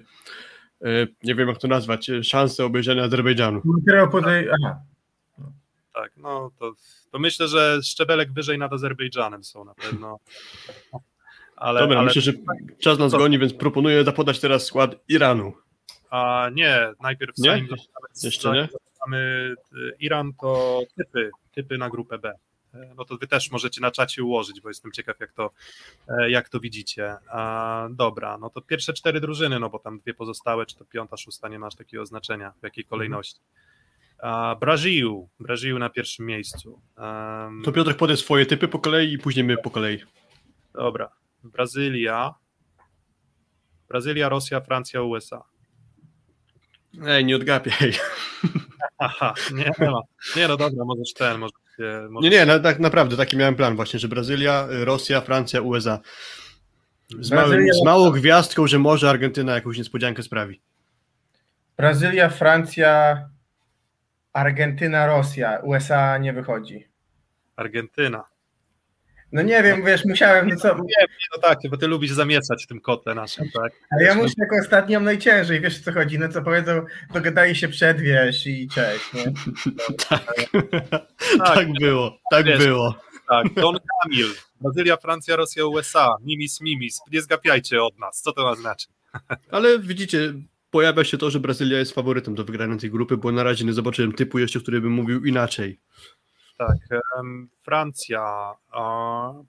E, nie wiem jak to nazwać, e, szansę obejrzenia Azerbejdżanu. Aha. Tak, no to, to myślę, że szczebelek wyżej nad Azerbejdżanem są na pewno. [laughs] Ale, Dobra, ale... myślę, że czas nas to... goni, więc proponuję zapodać teraz skład Iranu. A nie, najpierw nie? zanim Jeszcze nie? mamy Iran, to typy, typy na grupę B. E, no to wy też możecie na czacie ułożyć, bo jestem ciekaw, jak to, e, jak to widzicie. A, dobra, no to pierwsze cztery drużyny, no bo tam dwie pozostałe, czy to piąta, szósta, nie masz takiego znaczenia, w jakiej kolejności. A, Brazil na pierwszym miejscu. Um, to Piotr powie swoje typy po kolei i później my po kolei. Dobra, Brazylia, Brazylia, Rosja, Francja, USA. Ej, nie odgapiaj. Aha, nie, nie ma. Nie, no dobra, możesz ten, możesz się... Nie, nie, na, tak naprawdę taki miałem plan właśnie, że Brazylia, Rosja, Francja, USA. Z, małym, Brazylia- z małą gwiazdką, że może Argentyna jakąś niespodziankę sprawi. Brazylia, Francja, Argentyna, Rosja. USA nie wychodzi. Argentyna. No nie wiem, wiesz, musiałem, no co, Nie, nie, no tak, bo ty lubisz zamiecać w tym kotle naszym, tak? ale ja muszę jako ostatni mam najciężej, wiesz o co chodzi, no co powiedzą, dogadali się przed, wiesz, i cześć, nie? Tak, [laughs] tak było, tak Wiesz. było. Tak, Don Camil, Brazylia, Francja, Rosja, USA, mimis, mimis, nie zgapiajcie od nas, co to ma znaczyć? [laughs] Ale widzicie, pojawia się to, że Brazylia jest faworytem do wygrania tej grupy, bo na razie nie zobaczyłem typu jeszcze, który by mówił inaczej. Tak, Francja,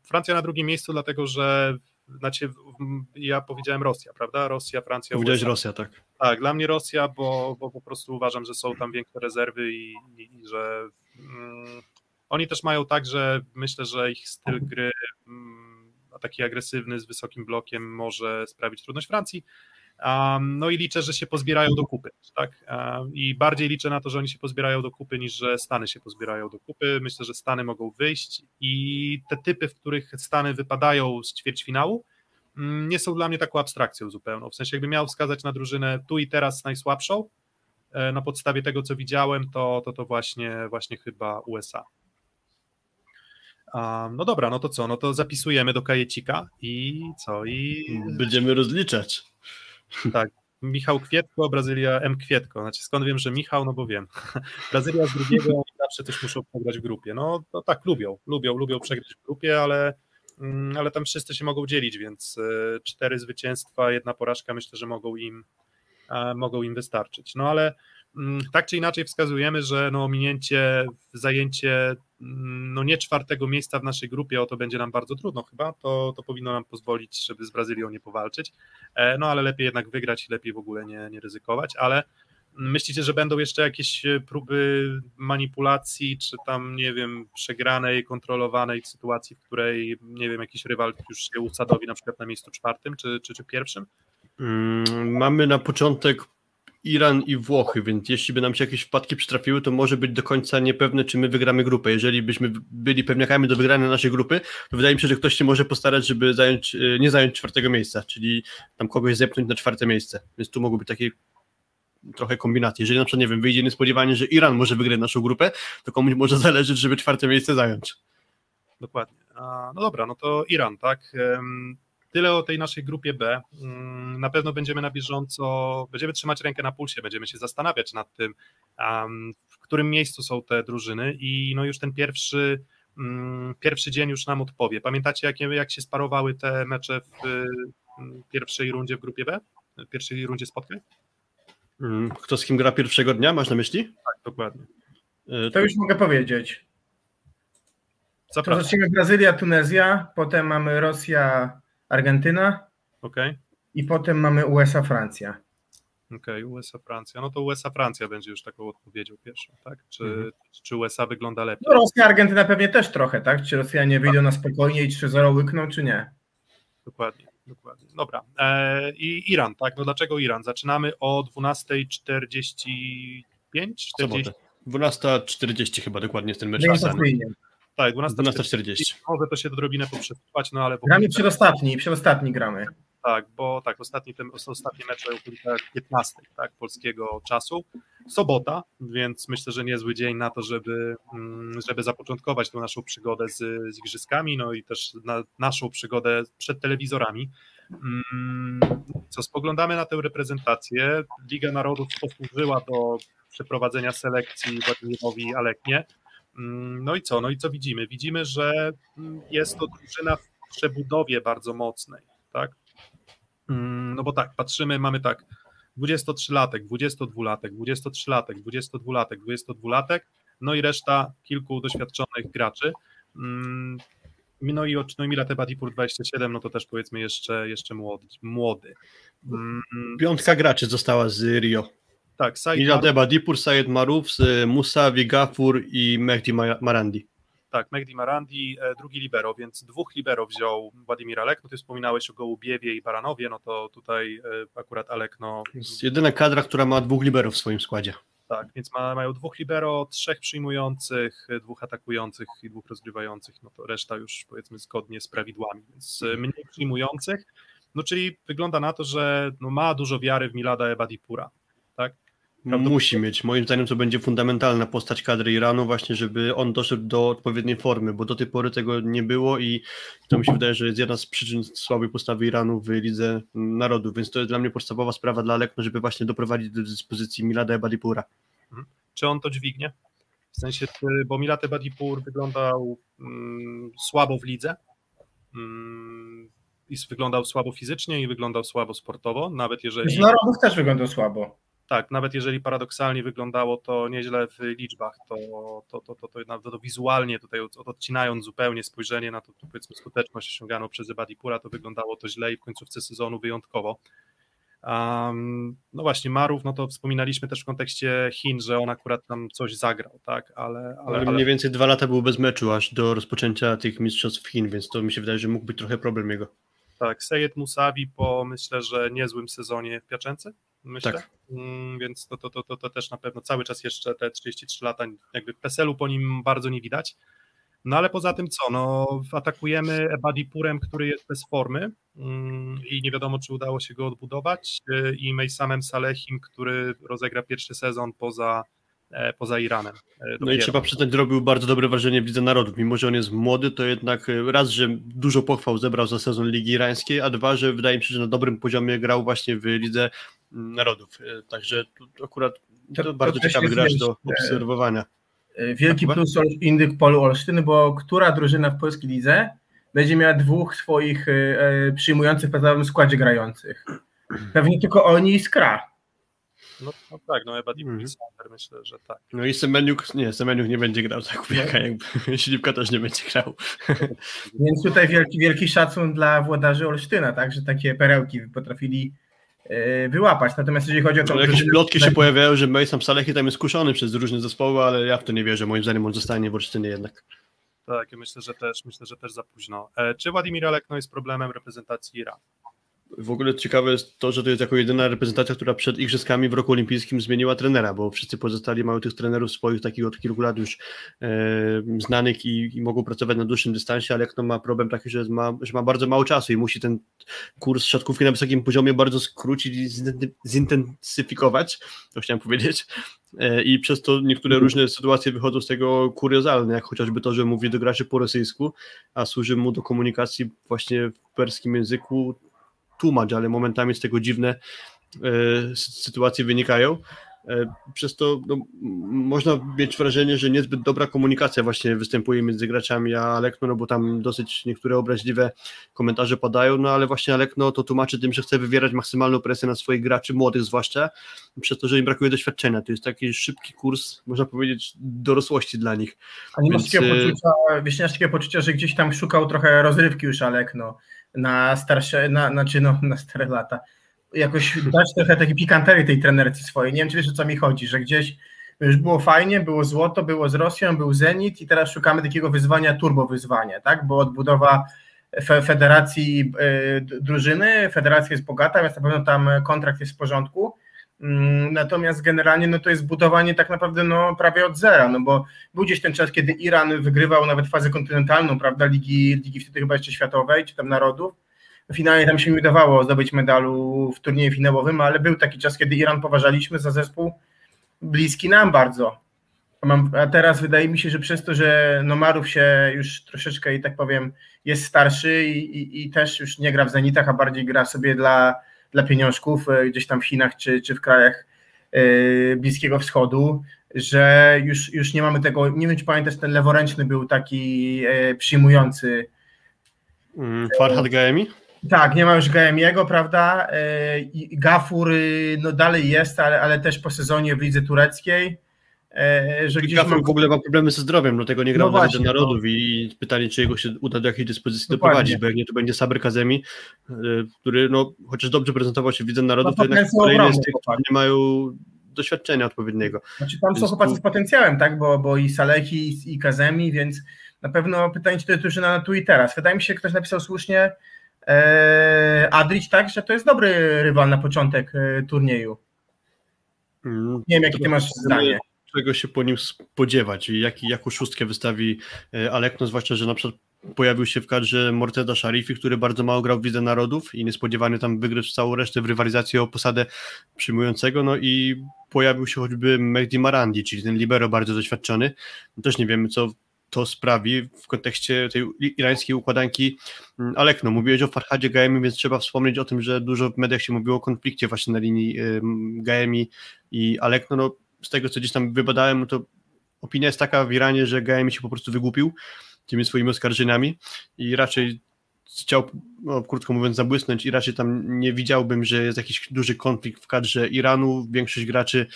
Francja na drugim miejscu, dlatego że znaczy, ja powiedziałem Rosja, prawda? Rosja, Francja, Powiedziałeś USA. Rosja, tak. Tak, dla mnie Rosja, bo, bo po prostu uważam, że są tam większe rezerwy i, i, i że mm, oni też mają tak, że myślę, że ich styl gry mm, taki agresywny z wysokim blokiem może sprawić trudność Francji. No i liczę, że się pozbierają do kupy, tak? I bardziej liczę na to, że oni się pozbierają do kupy, niż że Stany się pozbierają do kupy. Myślę, że Stany mogą wyjść i te typy, w których Stany wypadają z ćwierćfinału, mm, nie są dla mnie taką abstrakcją zupełną. W sensie, jakby miał wskazać na drużynę tu i teraz najsłabszą, e, na podstawie tego, co widziałem, to to, to właśnie, właśnie chyba USA. No dobra, no to co? No to zapisujemy do kajecika i co? I Będziemy rozliczać. Michał Kwietko, Brazylia M. Kwietko. Znaczy skąd wiem, że Michał? No bo wiem. [laughs] Brazylia z drugiego zawsze też muszą przegrać w grupie. No to tak, lubią, lubią, lubią przegrać w grupie, ale, mm, ale tam wszyscy się mogą dzielić, więc e, cztery zwycięstwa, jedna porażka myślę, że mogą im, e, mogą im wystarczyć. No ale tak czy inaczej wskazujemy, że no ominięcie, zajęcie mm, no nie czwartego miejsca w naszej grupie, o to będzie nam bardzo trudno chyba, to, to powinno nam pozwolić, żeby z Brazylią nie powalczyć. E, No ale lepiej jednak wygrać i lepiej w ogóle nie, nie ryzykować, ale myślicie, że będą jeszcze jakieś e, próby manipulacji, czy tam, nie wiem, przegranej, kontrolowanej sytuacji, w której, nie wiem, jakiś rywal już się usadowi na przykład na miejscu czwartym, czy, czy, czy pierwszym? Mm, Mamy na początek Iran i Włochy, więc jeśli by nam się jakieś wpadki przytrafiły, to może być do końca niepewne, czy my wygramy grupę. Jeżeli byśmy byli pewniakami do wygrania naszej grupy, to wydaje mi się, że ktoś się może postarać, żeby zająć, e, nie zająć czwartego miejsca, czyli tam kogoś zepchnąć na czwarte miejsce. Więc tu mogą być takie trochę kombinacje. Jeżeli na przykład, nie wiem, wyjdzie niespodziewanie, że Iran może wygrać naszą grupę, to komuś może zależeć, żeby czwarte miejsce zająć. Dokładnie. A, no dobra, no to Iran, tak? Em, Tyle o tej naszej grupie B. Mm, Na pewno będziemy na bieżąco, będziemy trzymać rękę na pulsie, będziemy się zastanawiać nad tym, w którym miejscu są te drużyny i no już ten pierwszy, mm, pierwszy dzień już nam odpowie. Pamiętacie, jak, jak się sparowały te mecze w mm, pierwszej rundzie w grupie B? W pierwszej rundzie spotkań? Kto z kim gra pierwszego dnia, masz na myśli? Tak, dokładnie. E, To już mogę powiedzieć. To Zapraszam. zaczniemy Brazylia, Tunezja, potem mamy Rosja, Argentyna Okej. i potem mamy USA, Francja. Okej, USA, Francja. No to USA, Francja będzie już taką odpowiedzią pierwszą, tak? Czy, Mhm. czy USA wygląda lepiej? No Rosja, Argentyna pewnie też trochę, tak? Czy Rosjanie wyjdą na spokojnie i 3-0 łykną, czy nie? Dokładnie, dokładnie. Dobra. E, I Iran, tak? No dlaczego Iran? Zaczynamy o 12.45? 40, Sobotę. 12.40 chyba dokładnie jest ten mecz. Tak, 12.40. 12.40. Może to się odrobinę poprzesuwać, no ale Gramy przedostatni, przedostatni gramy. Tak, bo tak, ostatni, ten, ostatnie mecze w okolicach 15 tak, polskiego czasu. Sobota, więc myślę, że niezły dzień na to, żeby, mm, żeby zapoczątkować tą naszą przygodę z, z igrzyskami, no i też na, naszą przygodę przed telewizorami. Mm, Co spoglądamy na tę reprezentację, Liga Narodów posłużyła do przeprowadzenia selekcji Władimirowi Aleknie. Mm, No i co? No i co widzimy? Widzimy, że mm, jest to drużyna w przebudowie bardzo mocnej, tak? Mm, No bo tak, patrzymy, mamy tak 23-latek, 22-latek, 23-latek, 22-latek, 22-latek, no i reszta kilku doświadczonych graczy. No i, no i Badipur 27, no to też powiedzmy jeszcze, jeszcze młody. młody. Piątka graczy została z Rio. Tak, Said Iladeba Dipur, Sayed Maruf, z Musawi Gafur i Mehdi Ma- Marandi. Tak, Mehdi Marandi, e, drugi libero, więc dwóch libero wziął Władimir Alek. No ty wspominałeś o Gołubiewie i Baranowie, no to tutaj e, akurat Alek, no Jest jedyna kadra, która ma dwóch liberów w swoim składzie. tak, więc ma, mają dwóch libero, trzech przyjmujących, e, dwóch atakujących i dwóch rozgrywających, no to reszta już powiedzmy zgodnie z prawidłami, więc e, mniej przyjmujących, no czyli wygląda na to, że no, ma dużo wiary w Milada Ebadipura, tak? Prawdopodobnie- Musi mieć. Moim zdaniem to będzie fundamentalna postać kadry Iranu, właśnie żeby on doszedł do odpowiedniej formy, bo do tej pory tego nie było i to mi się wydaje, że jest jedna z przyczyn słabej postawy Iranu w Lidze Narodów, więc to jest dla mnie podstawowa sprawa dla Lekno, żeby właśnie doprowadzić do dyspozycji Milada Ebadipura. czy on to dźwignie? W sensie, bo Milat Ebadipur wyglądał mm, słabo w lidze mm, i wyglądał słabo fizycznie i wyglądał słabo sportowo, nawet jeżeli, Z narodów też wyglądał słabo. Tak, nawet jeżeli paradoksalnie wyglądało to nieźle w liczbach, to, to, to, to, to, to wizualnie tutaj od, odcinając zupełnie spojrzenie na to, to powiedzmy skuteczność osiąganą przez Ebadipura, to wyglądało to źle i w końcówce sezonu wyjątkowo. Um, no właśnie, Marów, no to wspominaliśmy też w kontekście Chin, że on akurat tam coś zagrał, tak, ale, ale, Ale ale mniej więcej dwa lata był bez meczu aż do rozpoczęcia tych mistrzostw Chin, więc to mi się wydaje, że mógł być trochę problem jego. tak, Sejed Musawi po myślę, że niezłym sezonie w Piaczence, myślę, Tak. mm, więc to, to, to, to, to też na pewno cały czas jeszcze te 33 lata, jakby PESEL-u po nim bardzo nie widać, no ale poza tym co, no atakujemy Ebadipurem, który jest bez formy mm, i nie wiadomo, czy udało się go odbudować y, i Mejsamem Salehim, który rozegra pierwszy sezon poza, e, poza Iranem. e, No i dopiero. trzeba przyznać, zrobił bardzo dobre wrażenie w Lidze Narodów. Mimo, że on jest młody, to jednak e, raz, że dużo pochwał zebrał za sezon Ligi Irańskiej, a dwa, że wydaje mi się, że na dobrym poziomie grał właśnie w Lidze Narodów. E, Także tu akurat to, To- bardzo ciekawy gracz do e, obserwowania. Y, Wielki Chyba? plus Indyk Polu Olsztyn, bo która drużyna w polskiej lidze będzie miała dwóch swoich przyjmujących w podstawowym składzie grających? Pewnie tylko oni i Skra. No, no tak, no Ebadipur Mhm. Sander myślę, że tak. No i Semeniuk, nie, Semeniuk nie będzie grał tak Kubiaka, jakby Śliwka [laughs] też nie będzie grał. Więc tutaj wielki, wielki szacun dla włodarzy Olsztyna, tak, że takie perełki potrafili wyłapać. Natomiast jeżeli chodzi o to, No, jakieś plotki się pojawiają, że Mejsam Salehi tam jest kuszony przez różne zespoły, ale ja w to nie wierzę. Moim zdaniem on zostanie w Olsztynie jednak. Tak, ja myślę, że też myślę, że też za późno. E, Czy Władimir Alekno jest problemem reprezentacji Iranu? W ogóle ciekawe jest to, że to jest jako jedyna reprezentacja, która przed Igrzyskami w roku olimpijskim zmieniła trenera, bo wszyscy pozostali mają tych trenerów swoich takich od kilku lat już e, znanych i, i mogą pracować na dłuższym dystansie, ale jak to ma problem taki, że ma, że ma bardzo mało czasu i musi ten kurs siatkówki na wysokim poziomie bardzo skrócić i zinten- zintensyfikować, to chciałem powiedzieć. E, I przez to niektóre różne sytuacje wychodzą z tego kuriozalne, jak chociażby to, że mówi do graczy po rosyjsku, a służy mu do komunikacji właśnie w perskim języku tłumacz, ale momentami z tego dziwne e, sy- sytuacje wynikają. E, Przez to no, można mieć wrażenie, że niezbyt dobra komunikacja właśnie występuje między graczami a Alekno, no bo tam dosyć niektóre obraźliwe komentarze padają, no ale właśnie Alekno to tłumaczy tym, że chce wywierać maksymalną presję na swoich graczy, młodych zwłaszcza, przez to, że im brakuje doświadczenia. To jest taki szybki kurs, można powiedzieć, dorosłości dla nich. A nie masz Więc, takiego y- poczucia, wiesz, takiego poczucia, że gdzieś tam szukał trochę rozrywki już Alek, no, na starsze, na, znaczy no, na stare lata. Jakoś dać trochę takiej pikanterii tej trenerce swojej. Nie wiem, czy wiesz o co mi chodzi, że gdzieś już było fajnie, było złoto, było z Rosją, był Zenit i teraz szukamy takiego wyzwania, turbo wyzwania, tak? Bo odbudowa fe, federacji y, drużyny, federacja jest bogata, więc na pewno tam kontrakt jest w porządku. Mm, Natomiast generalnie no to jest budowanie tak naprawdę no, prawie od zera, no bo był gdzieś ten czas, kiedy Iran wygrywał nawet fazę kontynentalną, prawda, ligi, ligi wtedy chyba jeszcze światowej, czy tam narodów. Finalnie tam się mi udawało zdobyć medalu w turnieju finałowym, ale był taki czas, kiedy Iran poważaliśmy za zespół bliski nam bardzo. A teraz wydaje mi się, że przez to, że Nomarów się już troszeczkę, i tak powiem, jest starszy i, i, i też już nie gra w Zenitach, a bardziej gra sobie dla, dla pieniążków e, gdzieś tam w Chinach czy, czy w krajach e, Bliskiego Wschodu, że już, już nie mamy tego, nie wiem czy pamiętasz, ten leworęczny był taki e, przyjmujący. Mm, Farhad Gaemi? Tak, nie ma już Gaemiego, prawda? Gafur y, no dalej jest, ale, ale też po sezonie w lidze tureckiej. E, Że gdzieś mam- w ogóle ma problemy ze zdrowiem, dlatego nie grał No właśnie, Narodów i pytanie, czy jego się uda do jakiejś dyspozycji Dokładnie. doprowadzić, bo jak nie, to będzie Saber Kazemi, y, który no, chociaż dobrze prezentował się w Lidze Narodów, No, to jednak potencjał kolejny z tych, którzy nie mają doświadczenia odpowiedniego. Znaczy tam są chłopacy z potencjałem, tak? Bo, bo i Salehi, i, i Kazemi, więc na pewno pytanie, czy to jest drużyna na tu i teraz. Wydaje mi się, ktoś napisał słusznie e, Adrić, tak? Że to jest dobry rywal na początek e, turnieju. Mm, Nie wiem, jakie ty masz zdanie. Czego się po nim spodziewać i jaki, jaką szóstkę wystawi e, Alekno, zwłaszcza, że na przykład pojawił się w kadrze Morteza Sharifi, który bardzo mało grał w Lidze Narodów i niespodziewanie tam wygryzł całą resztę w rywalizacji o posadę przyjmującego, no i pojawił się choćby Mehdi Marandi, czyli ten libero bardzo doświadczony. Też nie wiemy, co to sprawi w kontekście tej irańskiej układanki Mm, Alekno. Mówiłeś o Farhadzie Gaemi, więc trzeba wspomnieć o tym, że dużo w mediach się mówiło o konflikcie właśnie na linii ym, Gaemi i Alekno. No, z tego, co gdzieś tam wybadałem, no to opinia jest taka w Iranie, że Gaemi się po prostu wygłupił tymi swoimi oskarżeniami i raczej chciał, no, krótko mówiąc, zabłysnąć i raczej tam nie widziałbym, że jest jakiś duży konflikt w kadrze Iranu. Większość graczy,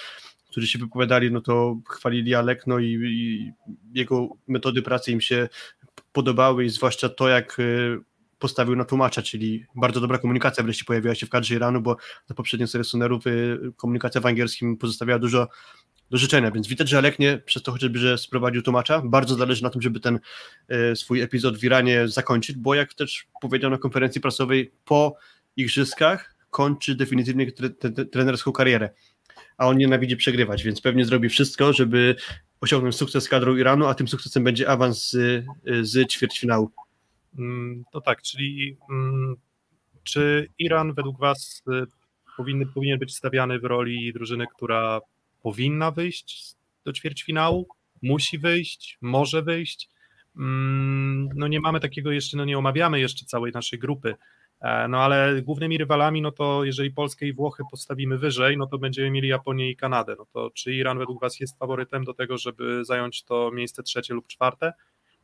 którzy się wypowiadali, no to chwalili Alekno i, i jego metody pracy im się podobały i zwłaszcza to, jak y, postawił na tłumacza, czyli bardzo dobra komunikacja wreszcie pojawiła się w kadrze Iranu, bo na poprzedniej serii y, komunikacja w angielskim pozostawiała dużo do życzenia, więc widać, że Aleknie przez to chociażby, że sprowadził tłumacza, bardzo zależy na tym, żeby ten e, swój epizod w Iranie zakończyć, bo jak też powiedział na konferencji prasowej, po igrzyskach kończy definitywnie tre, tre, trenerską karierę, a on nienawidzi przegrywać, więc pewnie zrobi wszystko, żeby osiągnąć sukces z kadrą Iranu, a tym sukcesem będzie awans z, z ćwierćfinału. Mm, No tak, czyli mm, czy Iran według Was y, powinny, powinien być stawiany w roli drużyny, która powinna wyjść do ćwierćfinału, musi wyjść, może wyjść? Mm, No nie mamy takiego jeszcze, no nie omawiamy jeszcze całej naszej grupy, E, no ale głównymi rywalami, no to jeżeli Polskę i Włochy postawimy wyżej, no to będziemy mieli Japonię i Kanadę. No to czy Iran według Was jest faworytem do tego, żeby zająć to miejsce trzecie lub czwarte?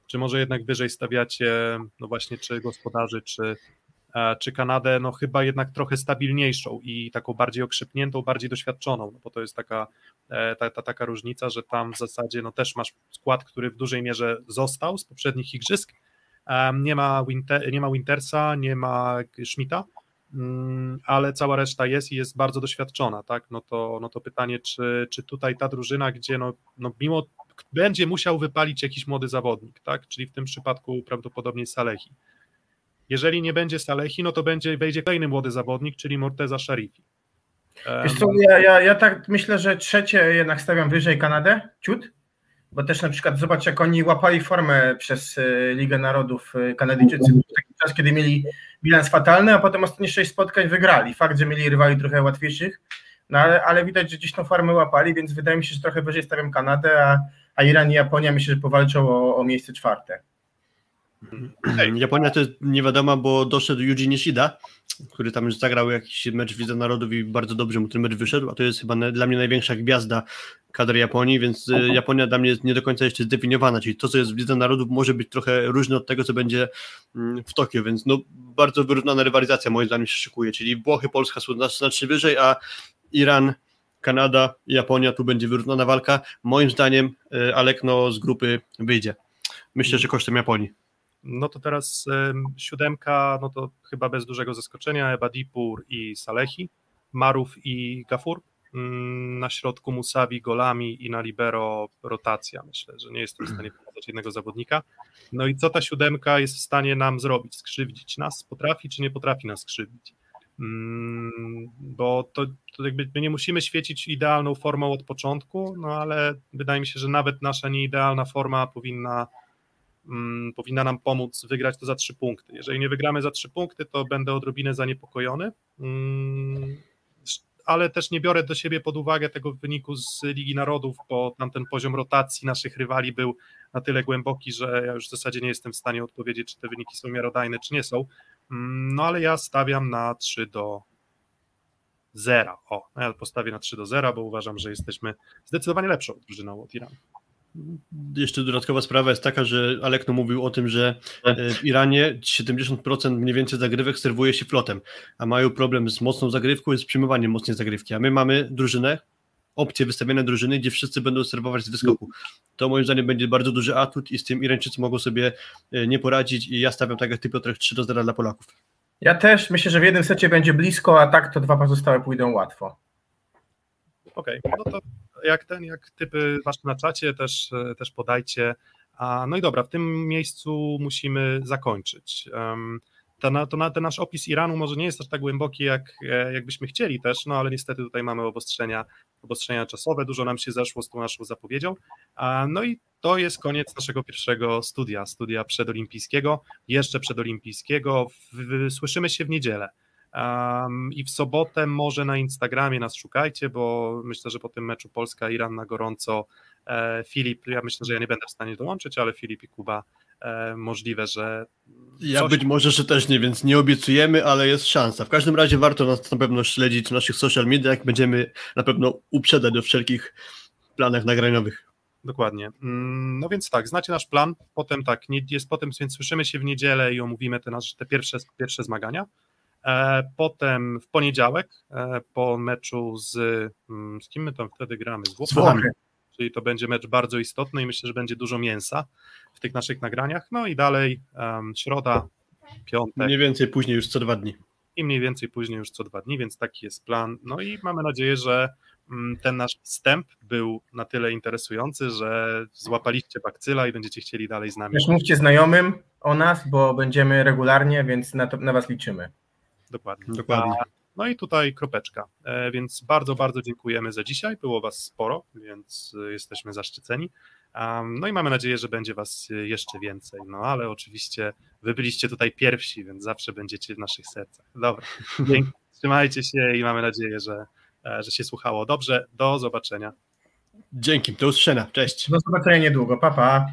Czy może jednak wyżej stawiacie, no właśnie, czy gospodarzy, czy, e, czy Kanadę, no chyba jednak trochę stabilniejszą i taką bardziej okrzepniętą, bardziej doświadczoną, no bo to jest taka, e, ta, ta, taka różnica, że tam w zasadzie no też masz skład, który w dużej mierze został z poprzednich igrzysk, Em, nie ma, Winter, nie ma Wintersa, nie ma Schmidta, mm, ale cała reszta jest i jest bardzo doświadczona, tak? No to, no to pytanie, czy, czy tutaj ta drużyna, gdzie no, no mimo będzie musiał wypalić jakiś młody zawodnik, tak? Czyli w tym przypadku prawdopodobnie Salehi. Jeżeli nie będzie Salehi, no to będzie wejdzie kolejny młody zawodnik, czyli Morteza Sharifi. Wiesz co, ja, ja, ja tak myślę, że trzecie jednak stawiam wyżej Kanadę, ciut, bo też na przykład zobacz, jak oni łapali formę przez y, Ligę Narodów y, Kanadyjczycy. Był taki czas, kiedy mieli bilans fatalny, a potem ostatnie sześć spotkań wygrali. Fakt, że mieli rywali trochę łatwiejszych, no ale, ale widać, że gdzieś tą formę łapali, więc wydaje mi się, że trochę wyżej stawiam Kanadę, a, a Iran i Japonia myślę, że powalczą o, o miejsce czwarte. [clears throat] Japonia to jest nie wiadomo, bo doszedł Yuji Nishida, który tam już zagrał jakiś mecz w Lidze Narodów i bardzo dobrze mu ten mecz wyszedł, a to jest chyba na, dla mnie największa gwiazda kadry Japonii, więc y, Japonia dla mnie jest nie do końca jeszcze zdefiniowana, czyli to, co jest w Lidze Narodów może być trochę różne od tego, co będzie mm, w Tokio, więc no bardzo wyrównana rywalizacja moim zdaniem się szykuje, czyli Włochy, Polska są znacznie wyżej, a Iran, Kanada, Japonia, tu będzie wyrównana walka. Moim zdaniem y, Alekno z grupy wyjdzie. Myślę, że kosztem Japonii. No to teraz em, siódemka, no to chyba bez dużego zaskoczenia, Ebadipur i Salehi, Maruf i Gafur, Mm, na środku Musawi, Golami i na libero rotacja, myślę, że nie jestem w stanie pokazać jednego zawodnika. No i co ta siódemka jest w stanie nam zrobić? Skrzywdzić nas? Potrafi czy nie potrafi nas skrzywdzić? Mm, Bo to, to jakby my nie musimy świecić idealną formą od początku, no ale wydaje mi się, że nawet nasza nieidealna forma powinna mm, powinna nam pomóc wygrać to za trzy punkty. Jeżeli nie wygramy za trzy punkty, to będę odrobinę zaniepokojony, mm, ale też nie biorę do siebie pod uwagę tego wyniku z Ligi Narodów, bo tam ten poziom rotacji naszych rywali był na tyle głęboki, że ja już w zasadzie nie jestem w stanie odpowiedzieć, czy te wyniki są miarodajne, czy nie są. Mm, No ale ja stawiam na 3 do 0. O, no ja postawię na 3 do 0, bo uważam, że jesteśmy zdecydowanie lepszą drużyną od Iranu. Jeszcze dodatkowa sprawa jest taka, że Alekno mówił o tym, że e, w Iranie 70% mniej więcej zagrywek serwuje się flotem, a mają problem z mocną zagrywką i z przyjmowaniem mocnej zagrywki, a my mamy drużynę, opcję wystawienia drużyny, gdzie wszyscy będą serwować z wyskoku. To moim zdaniem będzie bardzo duży atut i z tym Irańczycy mogą sobie e, nie poradzić i ja stawiam tak jak ty Piotrek 3 do 0 dla Polaków. Ja też myślę, że w jednym secie będzie blisko, a tak to dwa pozostałe pójdą łatwo. Okej, no to jak ten, jak typy wasze na czacie też, e, też podajcie. A, no i dobra, w tym miejscu musimy zakończyć. Um, to, to na, ten nasz opis Iranu może nie jest aż tak głęboki, jak, e, jakbyśmy chcieli też, no ale niestety tutaj mamy obostrzenia, obostrzenia czasowe, dużo nam się zeszło z tą naszą zapowiedzią. No i to jest koniec naszego pierwszego studia, studia przedolimpijskiego, jeszcze przedolimpijskiego. Słyszymy się w niedzielę. Um, I w sobotę może na Instagramie nas szukajcie, bo myślę, że po tym meczu Polska-Iran na gorąco e, Filip, ja myślę, że ja nie będę w stanie dołączyć, ale Filip i Kuba możliwe, że. Ja coś... być może, że też nie, więc nie obiecujemy, ale jest szansa. W każdym razie warto nas na pewno śledzić w naszych social mediach, będziemy na pewno uprzedzać do wszelkich planach nagraniowych. Dokładnie. Mm, no więc tak, znacie nasz plan. Potem tak, nie, jest potem, więc słyszymy się w niedzielę i omówimy te, nasze, te pierwsze, pierwsze zmagania. E, potem w poniedziałek e, po meczu z, mm, z kim my tam wtedy gramy? Z Włochami. Czyli to będzie mecz bardzo istotny i myślę, że będzie dużo mięsa w tych naszych nagraniach. No i dalej um, środa, piątek. Mniej więcej później już co dwa dni. I mniej więcej później już co dwa dni, więc taki jest plan. No i mamy nadzieję, że mm, ten nasz wstęp był na tyle interesujący, że złapaliście bakcyla i będziecie chcieli dalej z nami. Też mówcie znajomym o nas, bo będziemy regularnie, więc na, to, na was liczymy. Dokładnie. Dokładnie. No i tutaj kropeczka. E, więc bardzo, bardzo dziękujemy za dzisiaj. Było Was sporo, więc jesteśmy zaszczyceni. No i mamy nadzieję, że będzie Was jeszcze więcej. No ale oczywiście Wy byliście tutaj pierwsi, więc zawsze będziecie w naszych sercach. Dobra. [laughs] Dzięki. Trzymajcie się i mamy nadzieję, że, e, że się słuchało dobrze. Do zobaczenia. Dzięki. Do usłyszenia. Cześć. Do zobaczenia niedługo. Pa, pa.